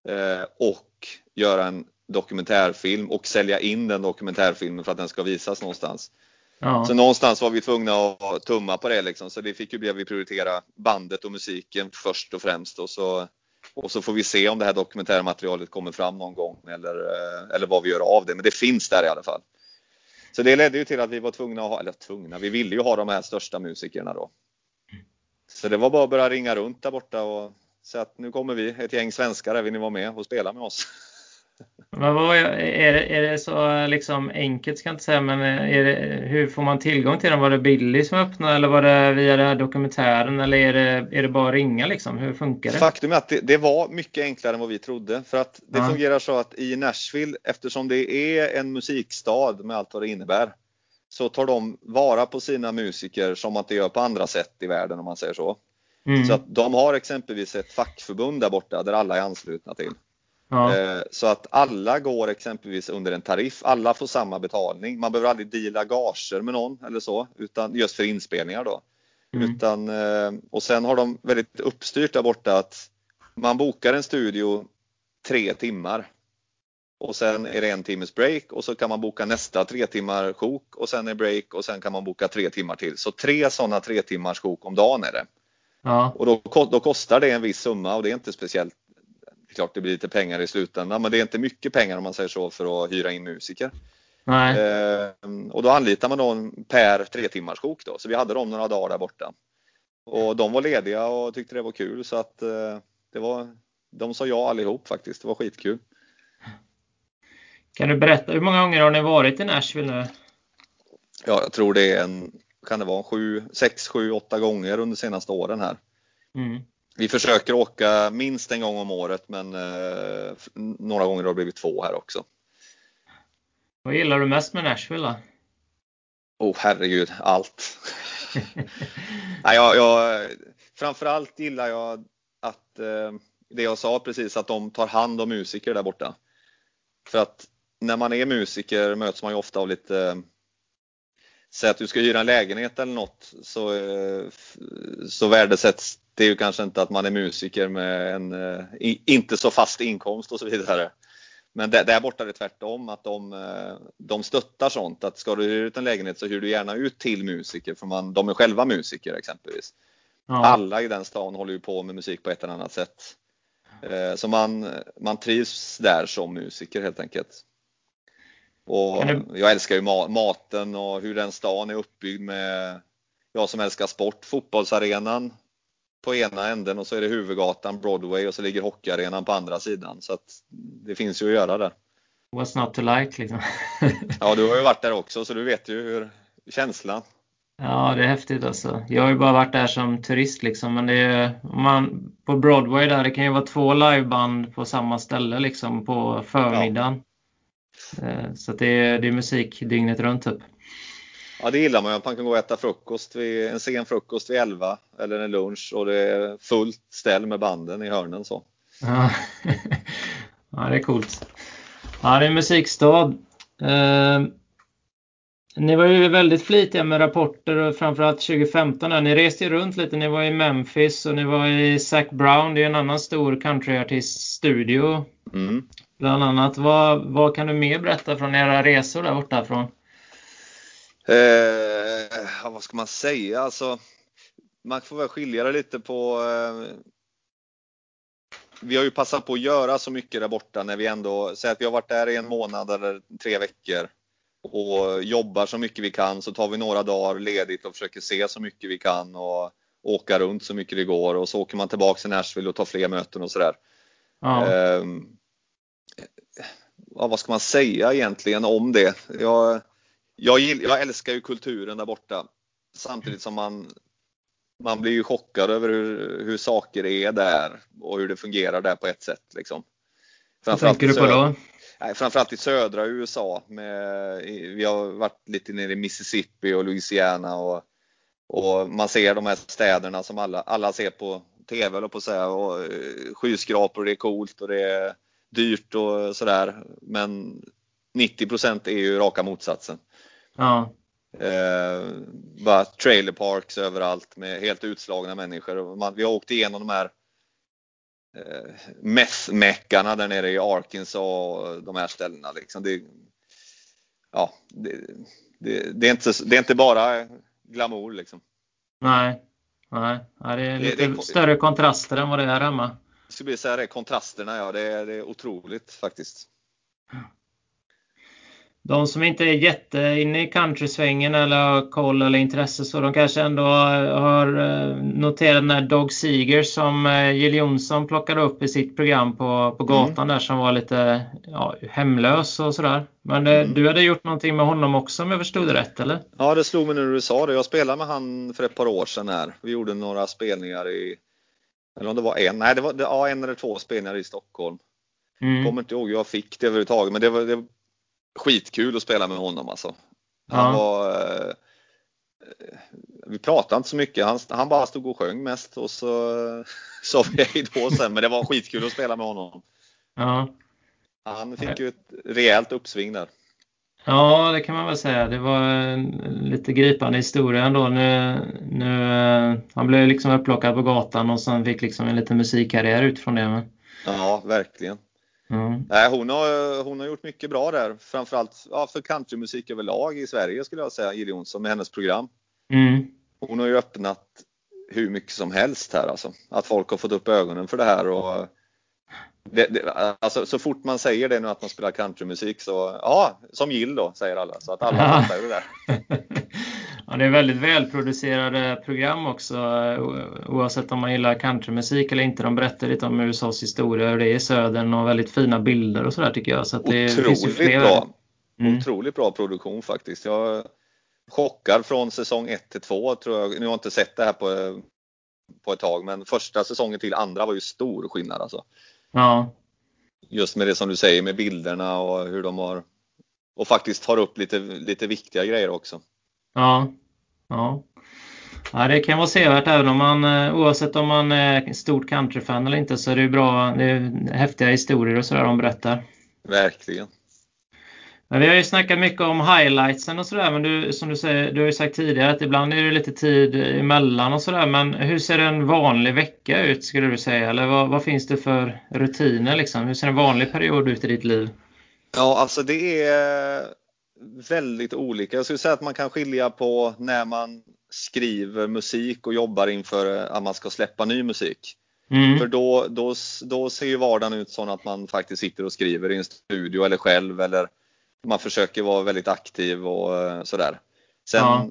[SPEAKER 2] eh, och göra en dokumentärfilm och sälja in den dokumentärfilmen för att den ska visas någonstans. Ja. Så någonstans var vi tvungna att tumma på det liksom. Så det fick ju bli att vi prioritera bandet och musiken först och främst och så, och så får vi se om det här dokumentärmaterialet kommer fram någon gång eller, eh, eller vad vi gör av det. Men det finns där i alla fall. Så det ledde ju till att vi var tvungna att ha, eller tvungna, vi ville ju ha de här största musikerna då. Så det var bara att börja ringa runt där borta och säga att nu kommer vi, ett gäng svenskar, vill ni vara med och spela med oss?
[SPEAKER 1] Men vad, är, det, är det så liksom enkelt ska jag inte säga, men är det, hur får man tillgång till den? Var det Billy som öppnade eller var det via den här dokumentären eller är det, är det bara att ringa liksom? Hur funkar det?
[SPEAKER 2] Faktum är att det, det var mycket enklare än vad vi trodde för att det ja. fungerar så att i Nashville, eftersom det är en musikstad med allt vad det innebär, så tar de vara på sina musiker som man inte gör på andra sätt i världen om man säger så. Mm. Så att de har exempelvis ett fackförbund där borta där alla är anslutna till. Ja. Eh, så att alla går exempelvis under en tariff. Alla får samma betalning. Man behöver aldrig deala gager med någon eller så, utan just för inspelningar då. Mm. Utan, eh, och sen har de väldigt uppstyrt där borta att man bokar en studio tre timmar och sen är det en timmes break och så kan man boka nästa tre timmar sjok och sen är break och sen kan man boka tre timmar till. Så tre sådana tre timmars sjok om dagen är det. Ja. Och då, då, kostar det en viss summa och det är inte speciellt klart det blir lite pengar i slutändan, men det är inte mycket pengar om man säger så för att hyra in musiker. Nej. Eh, och då anlitar man dem per tre timmars sjok då, så vi hade dem några dagar där borta. Och de var lediga och tyckte det var kul så att eh, det var, de sa ja allihop faktiskt. Det var skitkul.
[SPEAKER 1] Kan du berätta, hur många gånger har ni varit i Nashville nu?
[SPEAKER 2] Ja, jag tror det är en, kan det vara sju, sex, sju, åtta gånger under senaste åren här. Mm. Vi försöker åka minst en gång om året men eh, några gånger har det blivit två här också.
[SPEAKER 1] Vad gillar du mest med Nashville då?
[SPEAKER 2] Oh herregud, allt. Nej, jag, jag, framförallt gillar jag att eh, det jag sa precis, att de tar hand om musiker där borta. För att när man är musiker möts man ju ofta av lite eh, Säg att du ska hyra en lägenhet eller något så, eh, så värdesätts det är ju kanske inte att man är musiker med en eh, inte så fast inkomst och så vidare. Men där, borta är det tvärtom, att de, eh, de stöttar sånt. Att ska du hyra ut en lägenhet så hyr du gärna ut till musiker, för man, de är själva musiker exempelvis. Ja. Alla i den stan håller ju på med musik på ett eller annat sätt. Eh, så man, man trivs där som musiker helt enkelt. Och. Jag älskar ju maten och hur den stan är uppbyggd med, jag som älskar sport, fotbollsarenan på ena änden och så är det huvudgatan, Broadway och så ligger hockeyarenan på andra sidan. Så att det finns ju att göra där.
[SPEAKER 1] What's not to like liksom.
[SPEAKER 2] ja, du har ju varit där också så du vet ju hur känslan.
[SPEAKER 1] Ja, det är häftigt alltså. Jag har ju bara varit där som turist liksom, men det är man på Broadway där, det kan ju vara två liveband på samma ställe liksom på förmiddagen. Ja. Så det är, det är musik dygnet runt typ.
[SPEAKER 2] Ja, det gillar man ju. Man kan gå och äta frukost vid, en sen frukost vid 11 eller en lunch och det är fullt ställ med banden i hörnen så.
[SPEAKER 1] Ja, ja det är coolt. Ja, det är musikstad. Eh, ni var ju väldigt flitiga med rapporter och framförallt 2015. Där. Ni reste ju runt lite. Ni var i Memphis och ni var i Zac Brown. Det är en annan stor countryartist studio. Mm. Bland annat. Vad, vad kan du mer berätta från era resor där borta från?
[SPEAKER 2] Eh, vad ska man säga? Alltså, man får väl skilja det lite på eh, vi har ju passat på att göra så mycket där borta när vi ändå, säger att vi har varit där i en månad eller tre veckor och jobbar så mycket vi kan så tar vi några dagar ledigt och försöker se så mycket vi kan och åka runt så mycket det går och så åker man tillbaka till Nashville och tar fler möten och sådär. Ja. Eh, ja, vad ska man säga egentligen om det? Jag, jag, jag älskar ju kulturen där borta samtidigt som man man blir ju chockad över hur, hur saker är där och hur det fungerar där på ett sätt. Liksom.
[SPEAKER 1] Vad tänker du på då?
[SPEAKER 2] Nej, framförallt i södra USA. Med, vi har varit lite nere i Mississippi och Louisiana och, och man ser de här städerna som alla, alla ser på TV på att säga. Och eh, skyskrapor, det är coolt och det är dyrt och sådär. Men 90% är ju raka motsatsen.
[SPEAKER 1] Ja.
[SPEAKER 2] Eh, bara trailer parks överallt med helt utslagna människor. Man, vi har åkt igenom de här eh, meth-meckarna där nere i Arkansas och de här ställena. Liksom. Det, ja, det, det, det, är inte, det är inte bara glamour liksom.
[SPEAKER 1] Nej, nej. det är lite det, större kontraster än vad det är hemma.
[SPEAKER 2] Jag skulle säga det, kontrasterna ja, det är, det är otroligt faktiskt
[SPEAKER 1] de som inte är jätte inne i countrysvängen eller har koll eller intresse så de kanske ändå har eh, noterat den där Dog Seeger som eh, Jill Johnson plockade upp i sitt program på, på gatan mm. där som var lite ja, hemlös och sådär. Men eh, mm. du hade gjort någonting med honom också om jag förstod det rätt eller?
[SPEAKER 2] Ja det slog mig när du sa det. Jag spelade med han för ett par år sedan här. Vi gjorde några spelningar i, eller om det var en, nej det var ja, en eller två spelningar i Stockholm. Mm. Kommer inte ihåg hur jag fick det överhuvudtaget men det var, det skitkul att spela med honom alltså. Han ja. var eh, vi pratade inte så mycket. Han, han bara stod och sjöng mest och så sa vi hej då sen. Men det var skitkul att spela med honom.
[SPEAKER 1] Ja.
[SPEAKER 2] Han fick ju ett rejält uppsving där.
[SPEAKER 1] Ja, det kan man väl säga. Det var en lite gripande historia ändå. Nu, nu, eh, han blev liksom upplockad på gatan och sen fick liksom en liten musikkarriär utifrån det.
[SPEAKER 2] Ja, verkligen. Mm. Nej, hon, har, hon har gjort mycket bra där. Framförallt ja, för countrymusik överlag i Sverige skulle jag säga, Jill Johnson med hennes program.
[SPEAKER 1] Mm.
[SPEAKER 2] Hon har ju öppnat hur mycket som helst här alltså. Att folk har fått upp ögonen för det här och det, det, alltså, så fort man säger det nu att man spelar countrymusik så, ja, som Jill då säger alla. Så att alla fattar ju det där.
[SPEAKER 1] Ja, det är väldigt välproducerade program också oavsett om man gillar countrymusik eller inte. De berättar lite om USAs historia, hur det är i södern och väldigt fina bilder och sådär tycker jag. Så det
[SPEAKER 2] Otroligt
[SPEAKER 1] fler...
[SPEAKER 2] bra. Mm. Otroligt bra produktion faktiskt. Jag chockar från säsong 1 till 2 tror jag. Nu har jag inte sett det här på, på ett tag men första säsongen till andra var ju stor skillnad alltså.
[SPEAKER 1] Ja.
[SPEAKER 2] Just med det som du säger med bilderna och hur de har och faktiskt tar upp lite, lite viktiga grejer också.
[SPEAKER 1] Ja, ja. Ja, det kan vara sevärt även om man eh, oavsett om man är stort countryfan eller inte så är det bra. Det är häftiga historier och sådär de berättar.
[SPEAKER 2] Verkligen.
[SPEAKER 1] Men vi har ju snackat mycket om highlightsen och sådär men du, som du säger, du har ju sagt tidigare att ibland är det lite tid emellan och sådär men hur ser en vanlig vecka ut skulle du säga? Eller vad, vad finns det för rutiner liksom? Hur ser en vanlig period ut i ditt liv?
[SPEAKER 2] Ja, alltså det är väldigt olika. Jag skulle säga att man kan skilja på när man skriver musik och jobbar inför att man ska släppa ny musik. Mm. För då, då, då ser ju vardagen ut så att man faktiskt sitter och skriver i en studio eller själv eller man försöker vara väldigt aktiv och eh, sådär. Sen ja.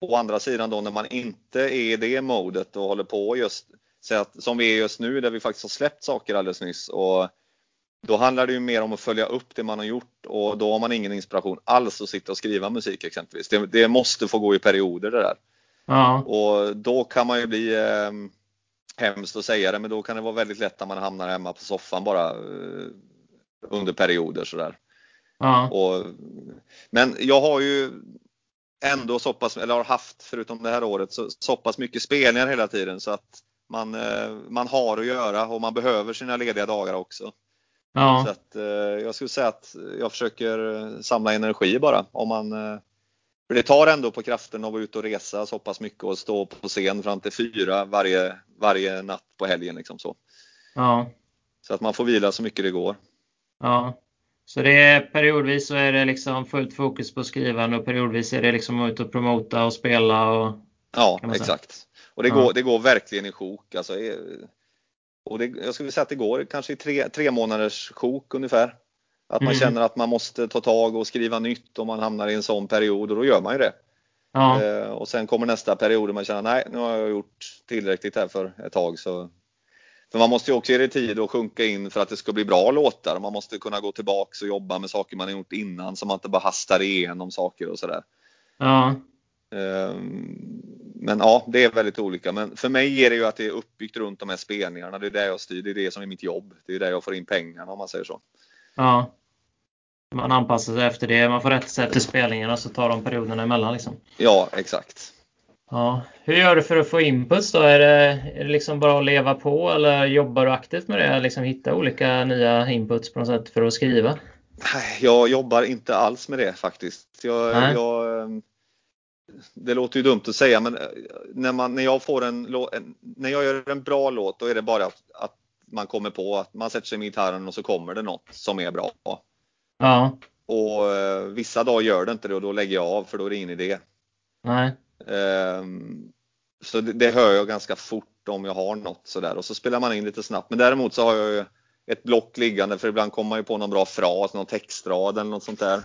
[SPEAKER 2] å andra sidan då när man inte är i det modet och håller på just så att, som vi är just nu där vi faktiskt har släppt saker alldeles nyss och då handlar det ju mer om att följa upp det man har gjort och då har man ingen inspiration alls att sitta och skriva musik exempelvis. Det, det måste få gå i perioder det där. Ja. Och då kan man ju bli eh, hemskt att säga det, men då kan det vara väldigt lätt att man hamnar hemma på soffan bara eh, under perioder sådär. Ja. Och, men jag har ju ändå så pass, eller har haft förutom det här året, så, så pass mycket spelningar hela tiden så att man, eh, man har att göra och man behöver sina lediga dagar också. Ja. Så att, eh, jag skulle säga att jag försöker samla energi bara. Om man, eh, för det tar ändå på kraften att vara ute och resa så pass mycket och stå på scen fram till fyra varje, varje natt på helgen. Liksom så. Ja. så att man får vila så mycket det går.
[SPEAKER 1] Ja. Så det är periodvis så är det liksom fullt fokus på skrivande och periodvis är det liksom ut och promota och spela och
[SPEAKER 2] Ja, exakt. Och det, ja. går, det går verkligen i sjok. Alltså, och det, jag skulle säga att det går kanske i tre, tre månaders sjok ungefär. Att man mm. känner att man måste ta tag och skriva nytt om man hamnar i en sån period och då gör man ju det. Ja. Eh, och sen kommer nästa period och man känner nej, nu har jag gjort tillräckligt här för ett tag. Så. För man måste ju också ge det tid att sjunka in för att det ska bli bra låtar. Man måste kunna gå tillbaks och jobba med saker man har gjort innan så man inte bara hastar igenom saker och sådär. Ja. Ehm, men ja, det är väldigt olika. Men för mig är det ju att det är uppbyggt runt de här spelningarna. Det är det jag styr. Det är det som är mitt jobb. Det är där jag får in pengarna om man säger så. Ja.
[SPEAKER 1] Man anpassar sig efter det. Man får rätt sig efter spelningarna så tar de perioderna emellan liksom.
[SPEAKER 2] Ja, exakt.
[SPEAKER 1] Ja. Hur gör du för att få inputs då? Är det, är det liksom bara att leva på eller jobbar du aktivt med det? Liksom hitta olika nya inputs på något sätt för att skriva?
[SPEAKER 2] Jag jobbar inte alls med det faktiskt. Jag, jag ehm, det låter ju dumt att säga men eh, när, man, när jag får en, en när jag gör en bra låt då är det bara att, att, man kommer på att man sätter sig med gitarren och så kommer det något som är bra. Ja. Och eh, vissa dagar gör det inte det och då lägger jag av för då är det ingen idé. Nej. Um, så det, det, hör jag ganska fort om jag har något sådär och så spelar man in lite snabbt. Men däremot så har jag ju ett block liggande för ibland kommer man ju på någon bra fras, någon textrad eller något sånt där.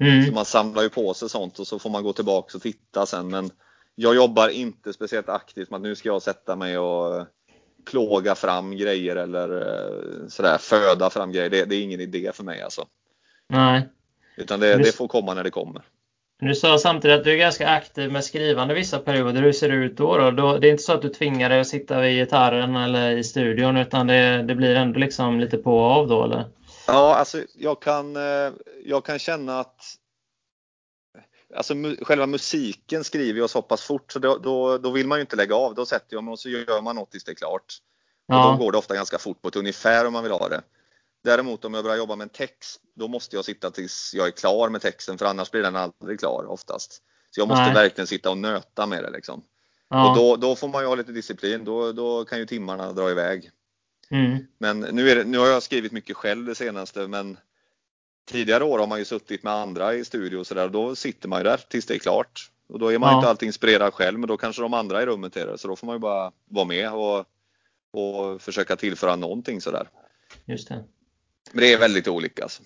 [SPEAKER 2] Mm. Så man samlar ju på sig sånt och så får man gå tillbaka och titta sen. Men jag jobbar inte speciellt aktivt med att nu ska jag sätta mig och plåga fram grejer eller eh, sådär föda fram grejer. Det, det är ingen idé för mig alltså. Nej. Utan det, det, får komma när det kommer.
[SPEAKER 1] Du sa samtidigt att du är ganska aktiv med skrivande vissa perioder. Hur ser det ut då, då? Det är inte så att du tvingar dig att sitta vid gitarren eller i studion utan det, det blir ändå liksom lite på och av då eller?
[SPEAKER 2] Ja, alltså jag kan, eh, jag kan känna att Alltså själva musiken skriver jag så pass fort så då, då, då, vill man ju inte lägga av. Då sätter jag mig och så gör man något tills det är klart. Ja. Och då går det ofta ganska fort på ett ungefär om man vill ha det. Däremot om jag börjar jobba med en text, då måste jag sitta tills jag är klar med texten för annars blir den aldrig klar oftast. Så jag måste Nej. verkligen sitta och nöta med det liksom. Ja. Och då, då får man ju ha lite disciplin. Då, då kan ju timmarna dra iväg. Mm. Men nu, det, nu, har jag skrivit mycket själv det senaste men tidigare år har man ju suttit med andra i studio och sådär. Då sitter man ju där tills det är klart. Och då är man ja. inte alltid inspirerad själv men då kanske de andra i rummet är det. Så då får man ju bara vara med och, och försöka tillföra någonting sådär. Just det. Men det är väldigt olika. Alltså.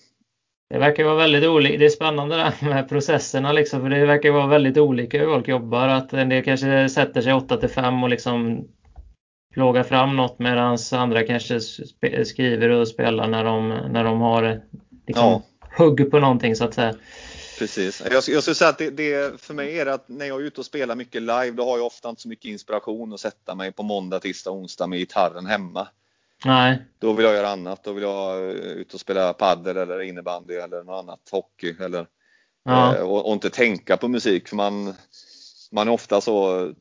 [SPEAKER 1] Det verkar vara väldigt olika. Det är spännande det här med processerna liksom, för det verkar vara väldigt olika hur folk jobbar. Att en del kanske sätter sig 8 till 5 och liksom plågar fram något medan andra kanske skriver och spelar när de, när de har liksom, ja. hugg på någonting så att säga.
[SPEAKER 2] Precis. Jag, jag skulle säga att det, det, för mig är det att när jag är ute och spelar mycket live då har jag ofta inte så mycket inspiration att sätta mig på måndag, tisdag, onsdag med gitarren hemma. Nej. Då vill jag göra annat. Då vill jag eh, ut och spela padel eller innebandy eller något annat, hockey eller ja. eh, och, och, inte tänka på musik för man, man är ofta så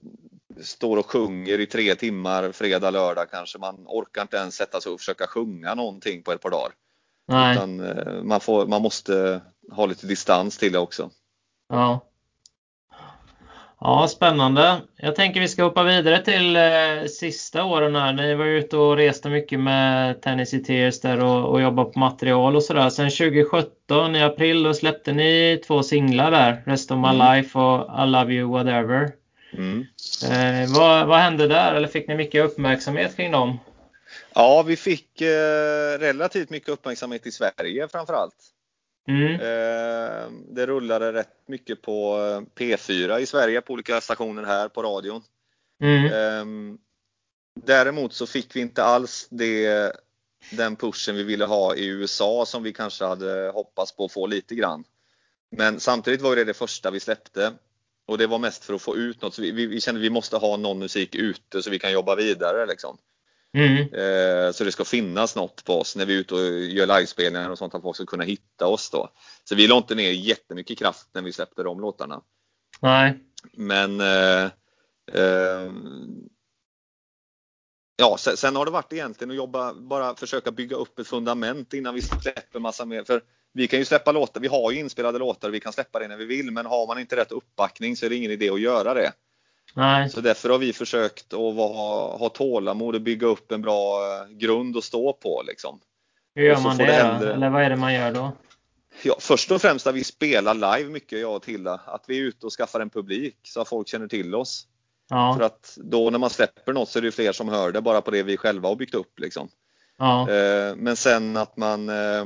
[SPEAKER 2] står och sjunger i tre timmar fredag, lördag kanske. Man orkar inte ens sätta sig och försöka sjunga någonting på ett par dagar. Nej. Utan eh, man, får, man måste ha lite distans till det också.
[SPEAKER 1] Ja. Ja, spännande. Jag tänker vi ska hoppa vidare till eh, sista åren här. Ni var ute och reste mycket med Tennessee Tears där och, och jobbade på material och sådär. Sen 2017 i april då släppte ni två singlar där. Rest of my mm. life och I love you whatever. Mm. Eh, vad, vad hände där? Eller fick ni mycket uppmärksamhet kring dem?
[SPEAKER 2] Ja, vi fick eh, relativt mycket uppmärksamhet i Sverige framförallt.
[SPEAKER 1] Mm.
[SPEAKER 2] Eh, det rullade rätt mycket på eh, P4 i Sverige på olika stationer här på radion.
[SPEAKER 1] Mm.
[SPEAKER 2] Eh, däremot så fick vi inte alls det, den pushen vi ville ha i USA som vi kanske hade hoppats på att få lite grann. Men samtidigt var det det första vi släppte och det var mest för att få ut något. Så vi, vi, vi kände att vi måste ha någon musik ute så vi kan jobba vidare. Liksom.
[SPEAKER 1] Mm.
[SPEAKER 2] Eh, så det ska finnas något på oss när vi är ute och gör livespelningar och sånt att folk ska kunna hitta oss då. Så vi la inte ner jättemycket kraft när vi släppte de låtarna.
[SPEAKER 1] Nej.
[SPEAKER 2] Men eh, eh, Ja, sen, sen, har det varit egentligen att jobba, bara försöka bygga upp ett fundament innan vi släpper massa mer. För vi kan ju släppa låtar, vi har ju inspelade låtar och vi kan släppa det när vi vill. Men har man inte rätt uppbackning så är det ingen idé att göra det.
[SPEAKER 1] Nej.
[SPEAKER 2] Så därför har vi försökt att vara, ha tålamod och bygga upp en bra eh, grund att stå på. Liksom.
[SPEAKER 1] Hur gör man det,
[SPEAKER 2] det
[SPEAKER 1] då? Eller vad är det man gör då?
[SPEAKER 2] Ja, först och främst att vi spelar live mycket jag och Tilla. Att vi är ute och skaffar en publik så att folk känner till oss. För
[SPEAKER 1] Ja.
[SPEAKER 2] att då när man släpper något så är det fler som hör det bara på det vi själva har byggt upp. Liksom.
[SPEAKER 1] Ja.
[SPEAKER 2] Eh, Men sen att man eh,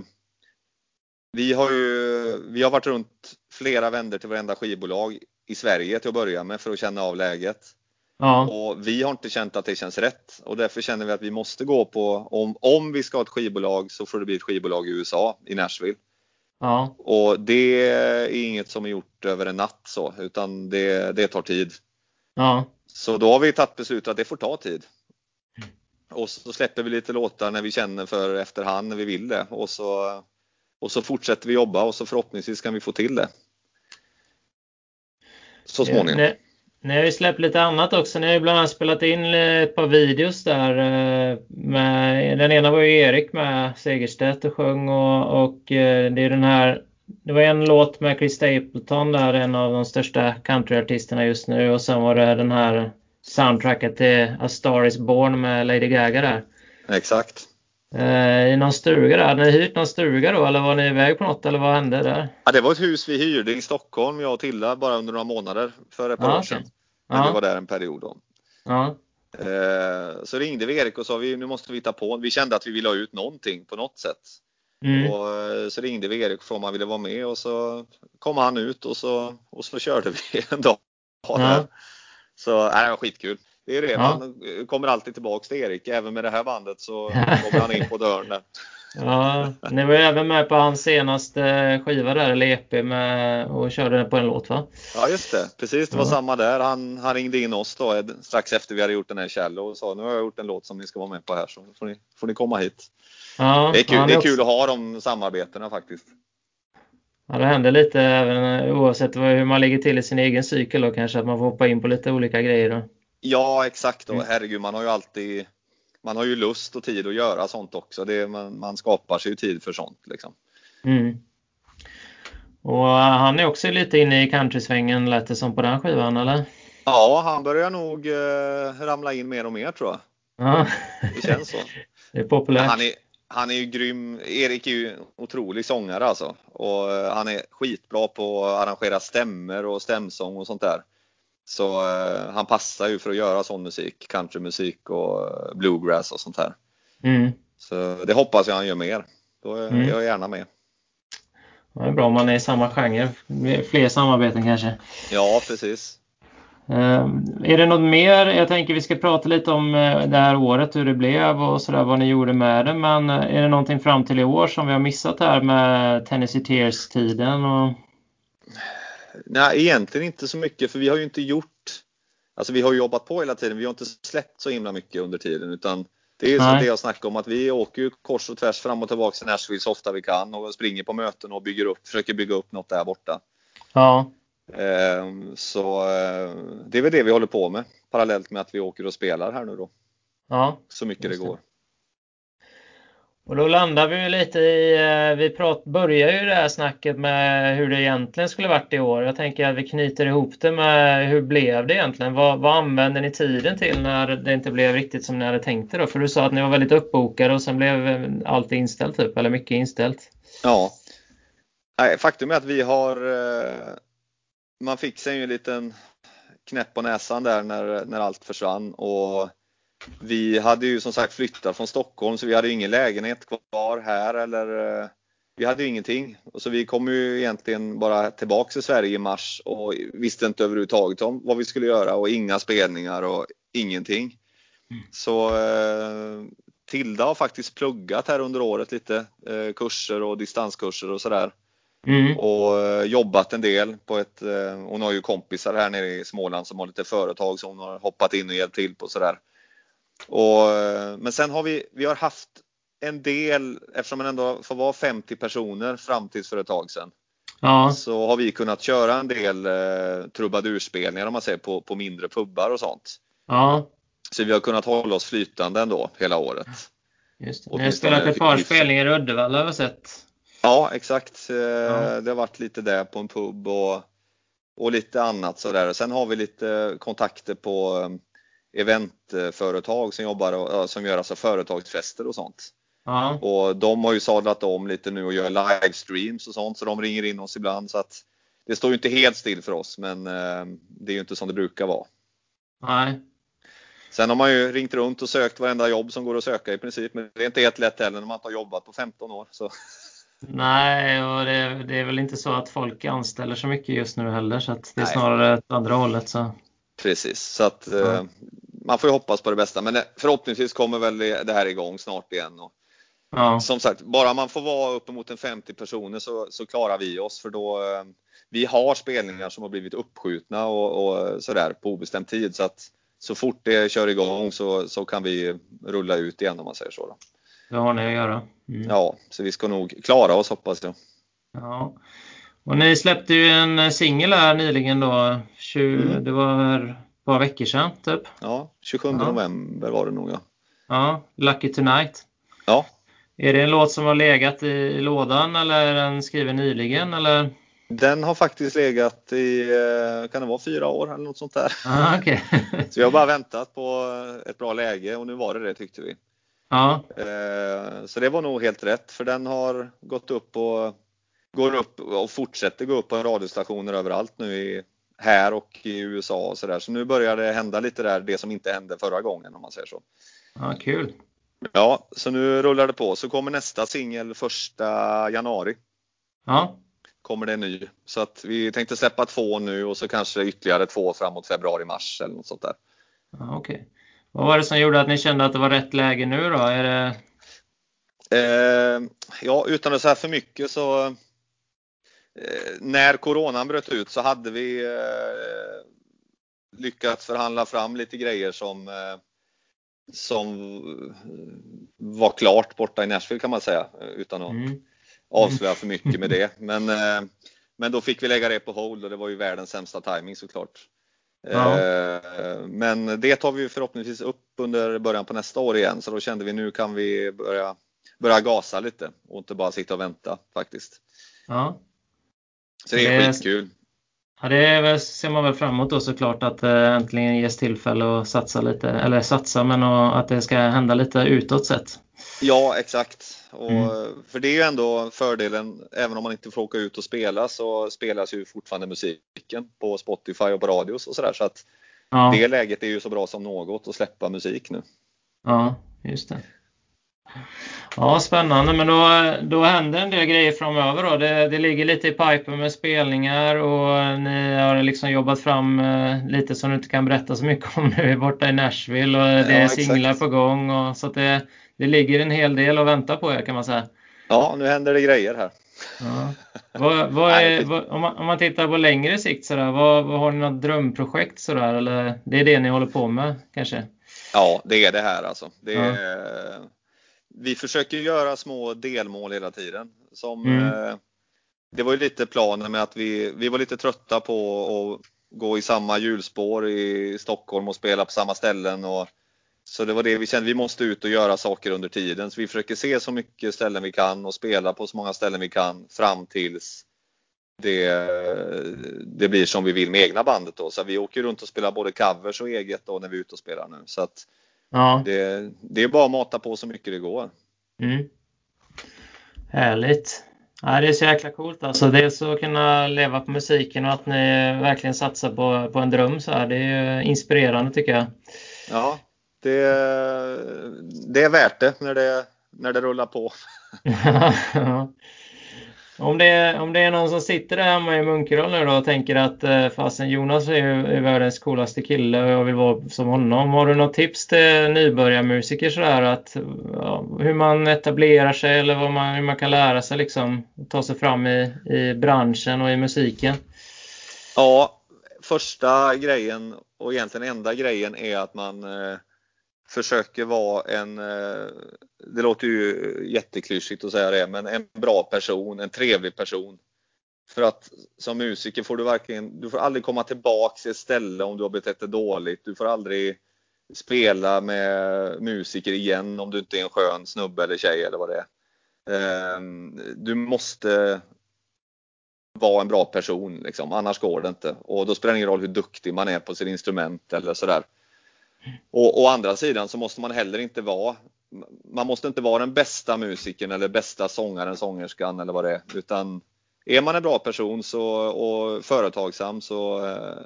[SPEAKER 2] Vi har ju Vi har varit runt flera vändor till varenda skivbolag i Sverige till att börja med för att känna av läget.
[SPEAKER 1] Ja.
[SPEAKER 2] Och vi har inte känt att det känns rätt och därför känner vi att vi måste gå på om, om vi ska ha ett skivbolag så får det bli ett skivbolag i USA, i Nashville.
[SPEAKER 1] Ja.
[SPEAKER 2] Och det är inget som är gjort över en natt så utan det, det tar tid.
[SPEAKER 1] Ja.
[SPEAKER 2] Så då har vi tagit beslutet att det får ta tid. Och så släpper vi lite låtar när vi känner för efterhand när vi vill det och så, och så fortsätter vi jobba och så förhoppningsvis kan vi få till det. Så småningom.
[SPEAKER 1] Ni, ni har ju släppt lite annat också. Ni har ju bland annat spelat in ett par videos där. eh, Med, den ena var ju Erik med Segerstedt och sjöng och, och eh, det är den här det var en låt med Chris Stapleton där, en av de största countryartisterna just nu och sen var det den här soundtracket till A Star Is Born med Lady Gaga där.
[SPEAKER 2] Exakt.
[SPEAKER 1] Eh, I någon stuga där. Hade ni hyrt någon stuga då eller var ni iväg på något eller vad hände där?
[SPEAKER 2] Ja, det var ett hus vi hyrde i Stockholm, jag och Tilla, bara under några månader för ett par
[SPEAKER 1] Ja,
[SPEAKER 2] år sedan.
[SPEAKER 1] okej.
[SPEAKER 2] När vi
[SPEAKER 1] Ja,
[SPEAKER 2] var där en period. Då.
[SPEAKER 1] ja,
[SPEAKER 2] Eh, så ringde vi Erik och sa vi, nu måste vi ta på. Vi kände att vi ville ha ut någonting på något sätt.
[SPEAKER 1] mm,
[SPEAKER 2] Och, eh, så ringde vi Erik och frågade om han ville vara med och så kom han ut och så, och så körde vi en dag. Där. Så nej, det var skitkul. Det är det,
[SPEAKER 1] Ja.
[SPEAKER 2] man kommer alltid tillbaks till Erik. Även med det här bandet så kommer han in på dörren
[SPEAKER 1] ja. Ni var ju även med på hans senaste skiva där, eller EP, med, och körde på en låt va?
[SPEAKER 2] Ja just det, precis det var
[SPEAKER 1] Ja.
[SPEAKER 2] samma där. Han, han ringde in oss då eh, strax efter vi hade gjort den här Shallow och sa nu har jag gjort en låt som ni ska vara med på här så får ni, får ni komma hit.
[SPEAKER 1] Ja,
[SPEAKER 2] Det är kul, det är
[SPEAKER 1] också-
[SPEAKER 2] kul att ha de samarbetena faktiskt.
[SPEAKER 1] Ja, det händer lite även oavsett hur man ligger till i sin egen cykel då kanske, att man får hoppa in på lite olika grejer då.
[SPEAKER 2] Ja exakt och
[SPEAKER 1] Mm.
[SPEAKER 2] herregud man har ju alltid man har ju lust och tid att göra sånt också. Det, man, man skapar sig ju tid för sånt liksom.
[SPEAKER 1] Mm. Och eh, han är också lite inne i countrysvängen lät det som på den skivan eller?
[SPEAKER 2] Ja, han börjar nog eh, ramla in mer och mer tror jag.
[SPEAKER 1] Ja,
[SPEAKER 2] Det känns så.
[SPEAKER 1] det är populärt.
[SPEAKER 2] Han är, han är ju grym. Erik är ju otrolig sångare alltså. Och eh, han är skitbra på att arrangera stämmer och stämsång och sånt där. Så eh, han passar ju för att göra sån musik, countrymusik och eh, bluegrass och sånt här.
[SPEAKER 1] Mm.
[SPEAKER 2] Så det hoppas jag han gör mer. Då är
[SPEAKER 1] Mm.
[SPEAKER 2] jag gärna med.
[SPEAKER 1] Ja, Det är bra om man är i samma genre. Fler samarbeten kanske.
[SPEAKER 2] Ja, precis.
[SPEAKER 1] Eh, är det något mer? Jag tänker vi ska prata lite om eh, det här året, hur det blev och sådär, vad ni gjorde med det. Men eh, är det någonting fram till i år som vi har missat här med Tennessee Tears-tiden? Och...
[SPEAKER 2] Nej, egentligen inte så mycket för vi har ju inte gjort Alltså vi har jobbat på hela tiden. Vi har inte släppt så himla mycket under tiden utan det är som det jag snackade om att vi åker ju kors och tvärs fram och tillbaka till Nashville så ofta vi kan och springer på möten och bygger upp, försöker bygga upp något där borta.
[SPEAKER 1] Ja,
[SPEAKER 2] Ehm, Så eh, det är väl det vi håller på med parallellt med att vi åker och spelar här nu då.
[SPEAKER 1] ja.
[SPEAKER 2] Så mycket det. går.
[SPEAKER 1] Och då landar vi ju lite i, eh, vi prat, börjar ju det här snacket med hur det egentligen skulle varit i år. Jag tänker att vi knyter ihop det med hur blev det egentligen? Vad, vad använde ni tiden till när det inte blev riktigt som ni hade tänkt det då? För du sa att ni var väldigt uppbokade och sen blev eh, allt inställt typ, eller mycket inställt.
[SPEAKER 2] Ja. Faktum är att vi har eh, Man fick sig ju en liten knäpp på näsan där när, när allt försvann och vi hade ju som sagt flyttat från Stockholm så vi hade ingen lägenhet kvar här eller eh, vi hade ju ingenting. Och så vi kom ju egentligen bara tillbaka till Sverige i mars och visste inte överhuvudtaget om vad vi skulle göra och inga spelningar och ingenting. Mm. Så eh, Tilda har faktiskt pluggat här under året lite eh, kurser och distanskurser och sådär. Mm. Och eh, jobbat en del på ett, eh, hon har ju kompisar här nere i Småland som har lite företag som hon har hoppat in och hjälpt till på sådär. Och, eh, men sen har vi, vi har haft en del, eftersom man ändå får vara 50 personer fram tills för ett tag sedan. Ja. Så har vi kunnat köra en del eh, trubadurspelningar om man säger på, på mindre pubbar och sånt. Ja. Så vi har kunnat hålla oss flytande ändå hela året.
[SPEAKER 1] Just det. Ni har spelat ett par spelningar i Uddevalla har sett.
[SPEAKER 2] Ja, exakt. Eh, ja. Det har varit lite där på en pub och, och lite annat sådär. Sen har vi lite kontakter på eh, eventföretag som jobbar som gör alltså företagsfester och sånt. Ja. Och de har ju sadlat om lite nu och gör livestreams och sånt så de ringer in oss ibland så att det står ju inte helt still för oss men eh, det är ju inte som det brukar vara. Nej. Sen har man ju ringt runt och sökt varenda jobb som går att söka i princip men det är inte helt lätt heller när man inte har jobbat på 15 år. Så.
[SPEAKER 1] Nej, och det, det, är väl inte så att folk anställer så mycket just nu heller så att det är Nej. snarare åt andra hållet. Så.
[SPEAKER 2] Precis, så att ja. Man får ju hoppas på det bästa men förhoppningsvis kommer väl det här igång snart igen. Och, Ja. Som sagt, bara man får vara uppemot en 50 personer så, så klarar vi oss för då eh, vi har spelningar som har blivit uppskjutna och, och sådär på obestämd tid så att så fort det kör igång så, så kan vi rulla ut igen om man säger så. Då.
[SPEAKER 1] Det har ni att göra.
[SPEAKER 2] Mm. Ja, så vi ska nog klara oss hoppas jag.
[SPEAKER 1] Ja. Och ni släppte ju en singel här nyligen då. 20, mm. Det var par veckor sedan typ.
[SPEAKER 2] Ja, 27 ja. november var det nog ja.
[SPEAKER 1] Ja, Lucky Tonight.
[SPEAKER 2] Ja,
[SPEAKER 1] är det en låt som har legat i lådan eller är den skriven nyligen? Eller?
[SPEAKER 2] Den har faktiskt legat i, eh, kan det vara fyra år eller något sånt där.
[SPEAKER 1] Ah, okay.
[SPEAKER 2] så vi har bara väntat på ett bra läge och nu var det det tyckte vi. Ja. Eh, så det var nog helt rätt för den har gått upp och går upp och fortsätter gå upp på radiostationer överallt nu i, här och i USA och sådär. Så nu börjar det hända lite där, det som inte hände förra gången om man säger så.
[SPEAKER 1] Ja, kul.
[SPEAKER 2] Ja, så nu rullar det på. Så kommer nästa singel första januari.
[SPEAKER 1] Ja.
[SPEAKER 2] Kommer det en ny. Så att vi tänkte släppa två nu och så kanske ytterligare två framåt februari-mars eller något sånt där.
[SPEAKER 1] Ja, Okej. Okay. Vad var det som gjorde att ni kände att det var rätt läge nu då? Är det...
[SPEAKER 2] Eh, ja, utan att säga för mycket så när coronan bröt ut så hade vi eh, lyckats förhandla fram lite grejer som eh, som var klart borta i Nashville kan man säga utan att mm. avslöja för mycket med det. Men, eh, men då fick vi lägga det på hold och det var ju världens sämsta timing såklart. Ja. Eh, men det tar vi förhoppningsvis upp under början på nästa år igen så då kände vi nu kan vi börja, börja gasa lite och inte bara sitta och vänta faktiskt.
[SPEAKER 1] Ja.
[SPEAKER 2] Så det är det, skitkul.
[SPEAKER 1] Ja, det ser man väl fram emot då såklart att det äntligen ges tillfälle att satsa lite, eller satsa men att det ska hända lite utåt sett.
[SPEAKER 2] Ja exakt. Och, mm. För det är ju ändå fördelen, även om man inte får åka ut och spela så spelas ju fortfarande musiken på Spotify och på radios och sådär. Så att ja. det läget är ju så bra som något att släppa musik nu.
[SPEAKER 1] Ja, just det. Ja, spännande. Men då, då händer en del grejer framöver. Då. Det, det ligger lite i pipen med spelningar och ni har liksom jobbat fram eh, lite som du inte kan berätta så mycket om nu borta i Nashville och det är singlar på gång. Och, så det, det ligger en hel del och väntar på er kan man säga.
[SPEAKER 2] Ja, nu händer det grejer här.
[SPEAKER 1] Ja. Vad, vad är, vad, om, man, om, man, tittar på längre sikt, sådär, vad, vad har ni något drömprojekt? Sådär, eller det är det ni håller på med kanske?
[SPEAKER 2] Ja, det är det här alltså. Det är, ja vi försöker göra små delmål hela tiden. Som, mm. eh, det var ju lite planen med att vi, vi var lite trötta på att gå i samma hjulspår i Stockholm och spela på samma ställen. Och, så det var det vi kände, vi måste ut och göra saker under tiden. Så vi försöker se så mycket ställen vi kan och spela på så många ställen vi kan fram tills det, det blir som vi vill med egna bandet då. Så vi åker runt och spelar både covers och eget då när vi är ute och spelar nu. Så att Ja. Det, det är bara att mata på så mycket det går.
[SPEAKER 1] Mm. Härligt. Ja, det är så jäkla coolt alltså. Dels att kunna leva på musiken och att ni verkligen satsar på, på en dröm så här. Det är inspirerande tycker jag.
[SPEAKER 2] Ja, det, det är värt det när det, när det rullar på.
[SPEAKER 1] ja. Om det, är, om det är någon som sitter där hemma i Munkedal nu då och tänker att eh, fasen Jonas är ju är världens coolaste kille och jag vill vara som honom. Har du något tips till nybörjarmusiker sådär att ja, hur man etablerar sig eller vad man, hur man kan lära sig liksom ta sig fram i, i branschen och i musiken?
[SPEAKER 2] Ja, första grejen och egentligen enda grejen är att man eh, försöker vara en, eh, det låter ju jätteklyschigt att säga det, men en bra person, en trevlig person. För att som musiker får du verkligen, du får aldrig komma tillbaks till ett ställe om du har betett dig dåligt. Du får aldrig spela med musiker igen om du inte är en skön snubbe eller tjej eller vad det är. Ehm, du måste vara en bra person, liksom. annars går det inte. Och då spelar det ingen roll hur duktig man är på sitt instrument eller sådär. Och å andra sidan så måste man heller inte vara man måste inte vara den bästa musikern eller bästa sångaren, sångerskan eller vad det är. Utan är man en bra person så, och företagsam så, eh,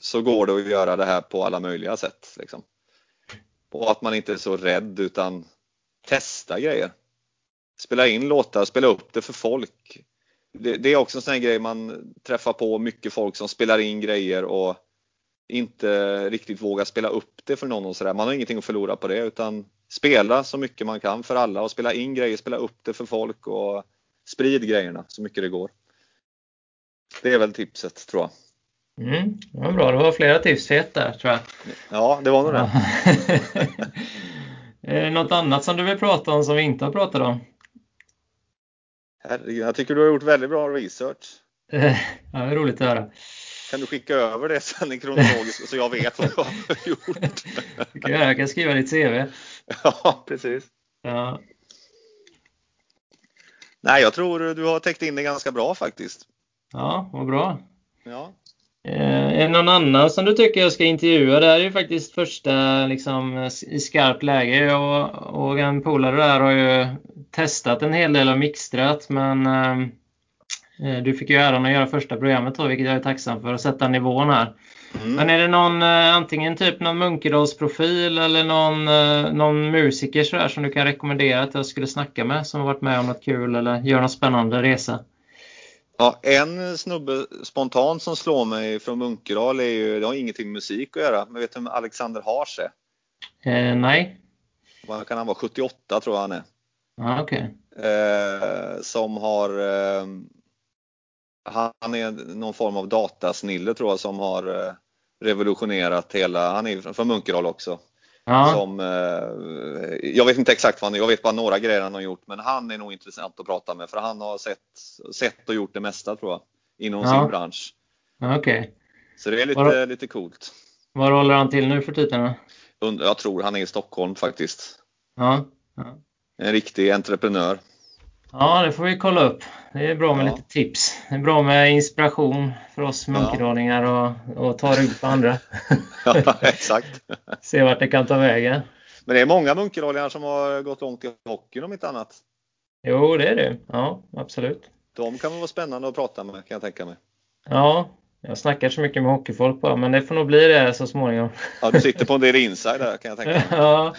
[SPEAKER 2] så går det att göra det här på alla möjliga sätt. Liksom. Och att man inte är så rädd utan testa grejer. Spela in låtar, spela upp det för folk. Det, det är också en sån grej man träffar på mycket folk som spelar in grejer och inte riktigt vågar spela upp det för någon och sådär. Man har ingenting att förlora på det utan spela så mycket man kan för alla och spela in grejer, spela upp det för folk och sprid grejerna så mycket det går. Det är väl tipset tror jag.
[SPEAKER 1] Mm, det var bra, det var flera tips fet där tror jag.
[SPEAKER 2] Ja, det var nog det.
[SPEAKER 1] Något annat som du vill prata om som vi inte har pratat om?
[SPEAKER 2] Herregud, jag tycker du har gjort väldigt bra research.
[SPEAKER 1] ja, det är roligt att höra.
[SPEAKER 2] Kan du skicka över det sen i kronologiskt så jag vet vad du har gjort?
[SPEAKER 1] kan jag, kan skriva ditt CV.
[SPEAKER 2] Ja, precis.
[SPEAKER 1] Ja.
[SPEAKER 2] Nej, jag tror du har täckt in det ganska bra faktiskt.
[SPEAKER 1] Ja, vad bra.
[SPEAKER 2] Ja.
[SPEAKER 1] Eh, är det någon annan som du tycker jag ska intervjua? Det här är ju faktiskt första liksom, i skarpt läge. Jag och en polare där har ju testat en hel del av mixtrat men Eh, du fick ju äran att göra första programmet då, vilket jag är tacksam för, att sätta nivån här. Mm. Men är det någon, eh, antingen typ någon Munkedalsprofil eller någon, eh, någon musiker sådär som du kan rekommendera att jag skulle snacka med som har varit med om något kul eller gör någon spännande resa?
[SPEAKER 2] Ja, en snubbe spontant som slår mig från Munkedal är ju, det har ingenting med musik att göra, men vet du vem Alexander Hars är?
[SPEAKER 1] Eh, nej.
[SPEAKER 2] Vad kan han vara? 78 tror jag han är.
[SPEAKER 1] Ah, okay.
[SPEAKER 2] Eh, som har eh, han är någon form av datasnille tror jag som har eh, revolutionerat hela, han är från Munkedal också. Ja. Som, eh, jag vet inte exakt vad han jag vet bara några grejer han har gjort men han är nog intressant att prata med för han har sett, sett och gjort det mesta tror jag inom ja. sin bransch.
[SPEAKER 1] Okej. Okay.
[SPEAKER 2] Så det är lite, var, lite coolt.
[SPEAKER 1] Var håller han till nu för tiden?
[SPEAKER 2] Jag tror han är i Stockholm faktiskt.
[SPEAKER 1] Ja. ja.
[SPEAKER 2] En riktig entreprenör.
[SPEAKER 1] Ja, det får vi kolla upp. Det är bra med ja. lite tips. Det är bra med inspiration för oss munkedalingar och, och ta rygg på andra.
[SPEAKER 2] ja, exakt.
[SPEAKER 1] Se vart det kan ta vägen.
[SPEAKER 2] Men det är många munkedalingar som har gått långt i hockeyn om inte annat.
[SPEAKER 1] Jo, det är det. Ja, absolut.
[SPEAKER 2] De kan vara spännande att prata med kan jag tänka mig.
[SPEAKER 1] Ja, jag snackar så mycket med hockeyfolk bara, men det får nog bli det så småningom.
[SPEAKER 2] Ja, du sitter på en del inside där kan jag tänka mig.
[SPEAKER 1] ja,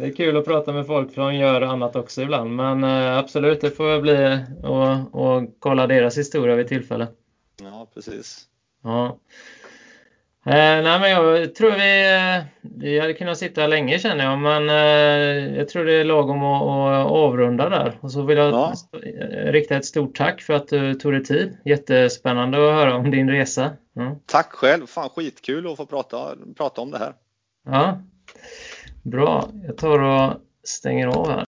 [SPEAKER 1] det är kul att prata med folk som gör annat också ibland. Men eh, absolut, det får bli och, och kolla deras historia vid tillfälle.
[SPEAKER 2] Ja, precis.
[SPEAKER 1] Ja. Eh, nej, men jag tror vi, eh, vi hade kunnat sitta länge känner jag, men eh, jag tror det är lagom att, att avrunda där. Och så vill jag ja. rikta ett stort tack för att du tog dig tid. Jättespännande att höra om din resa.
[SPEAKER 2] Ja. Tack själv! Fan skitkul att få prata, prata om det här.
[SPEAKER 1] Ja, Bra, jag tar och stänger av här.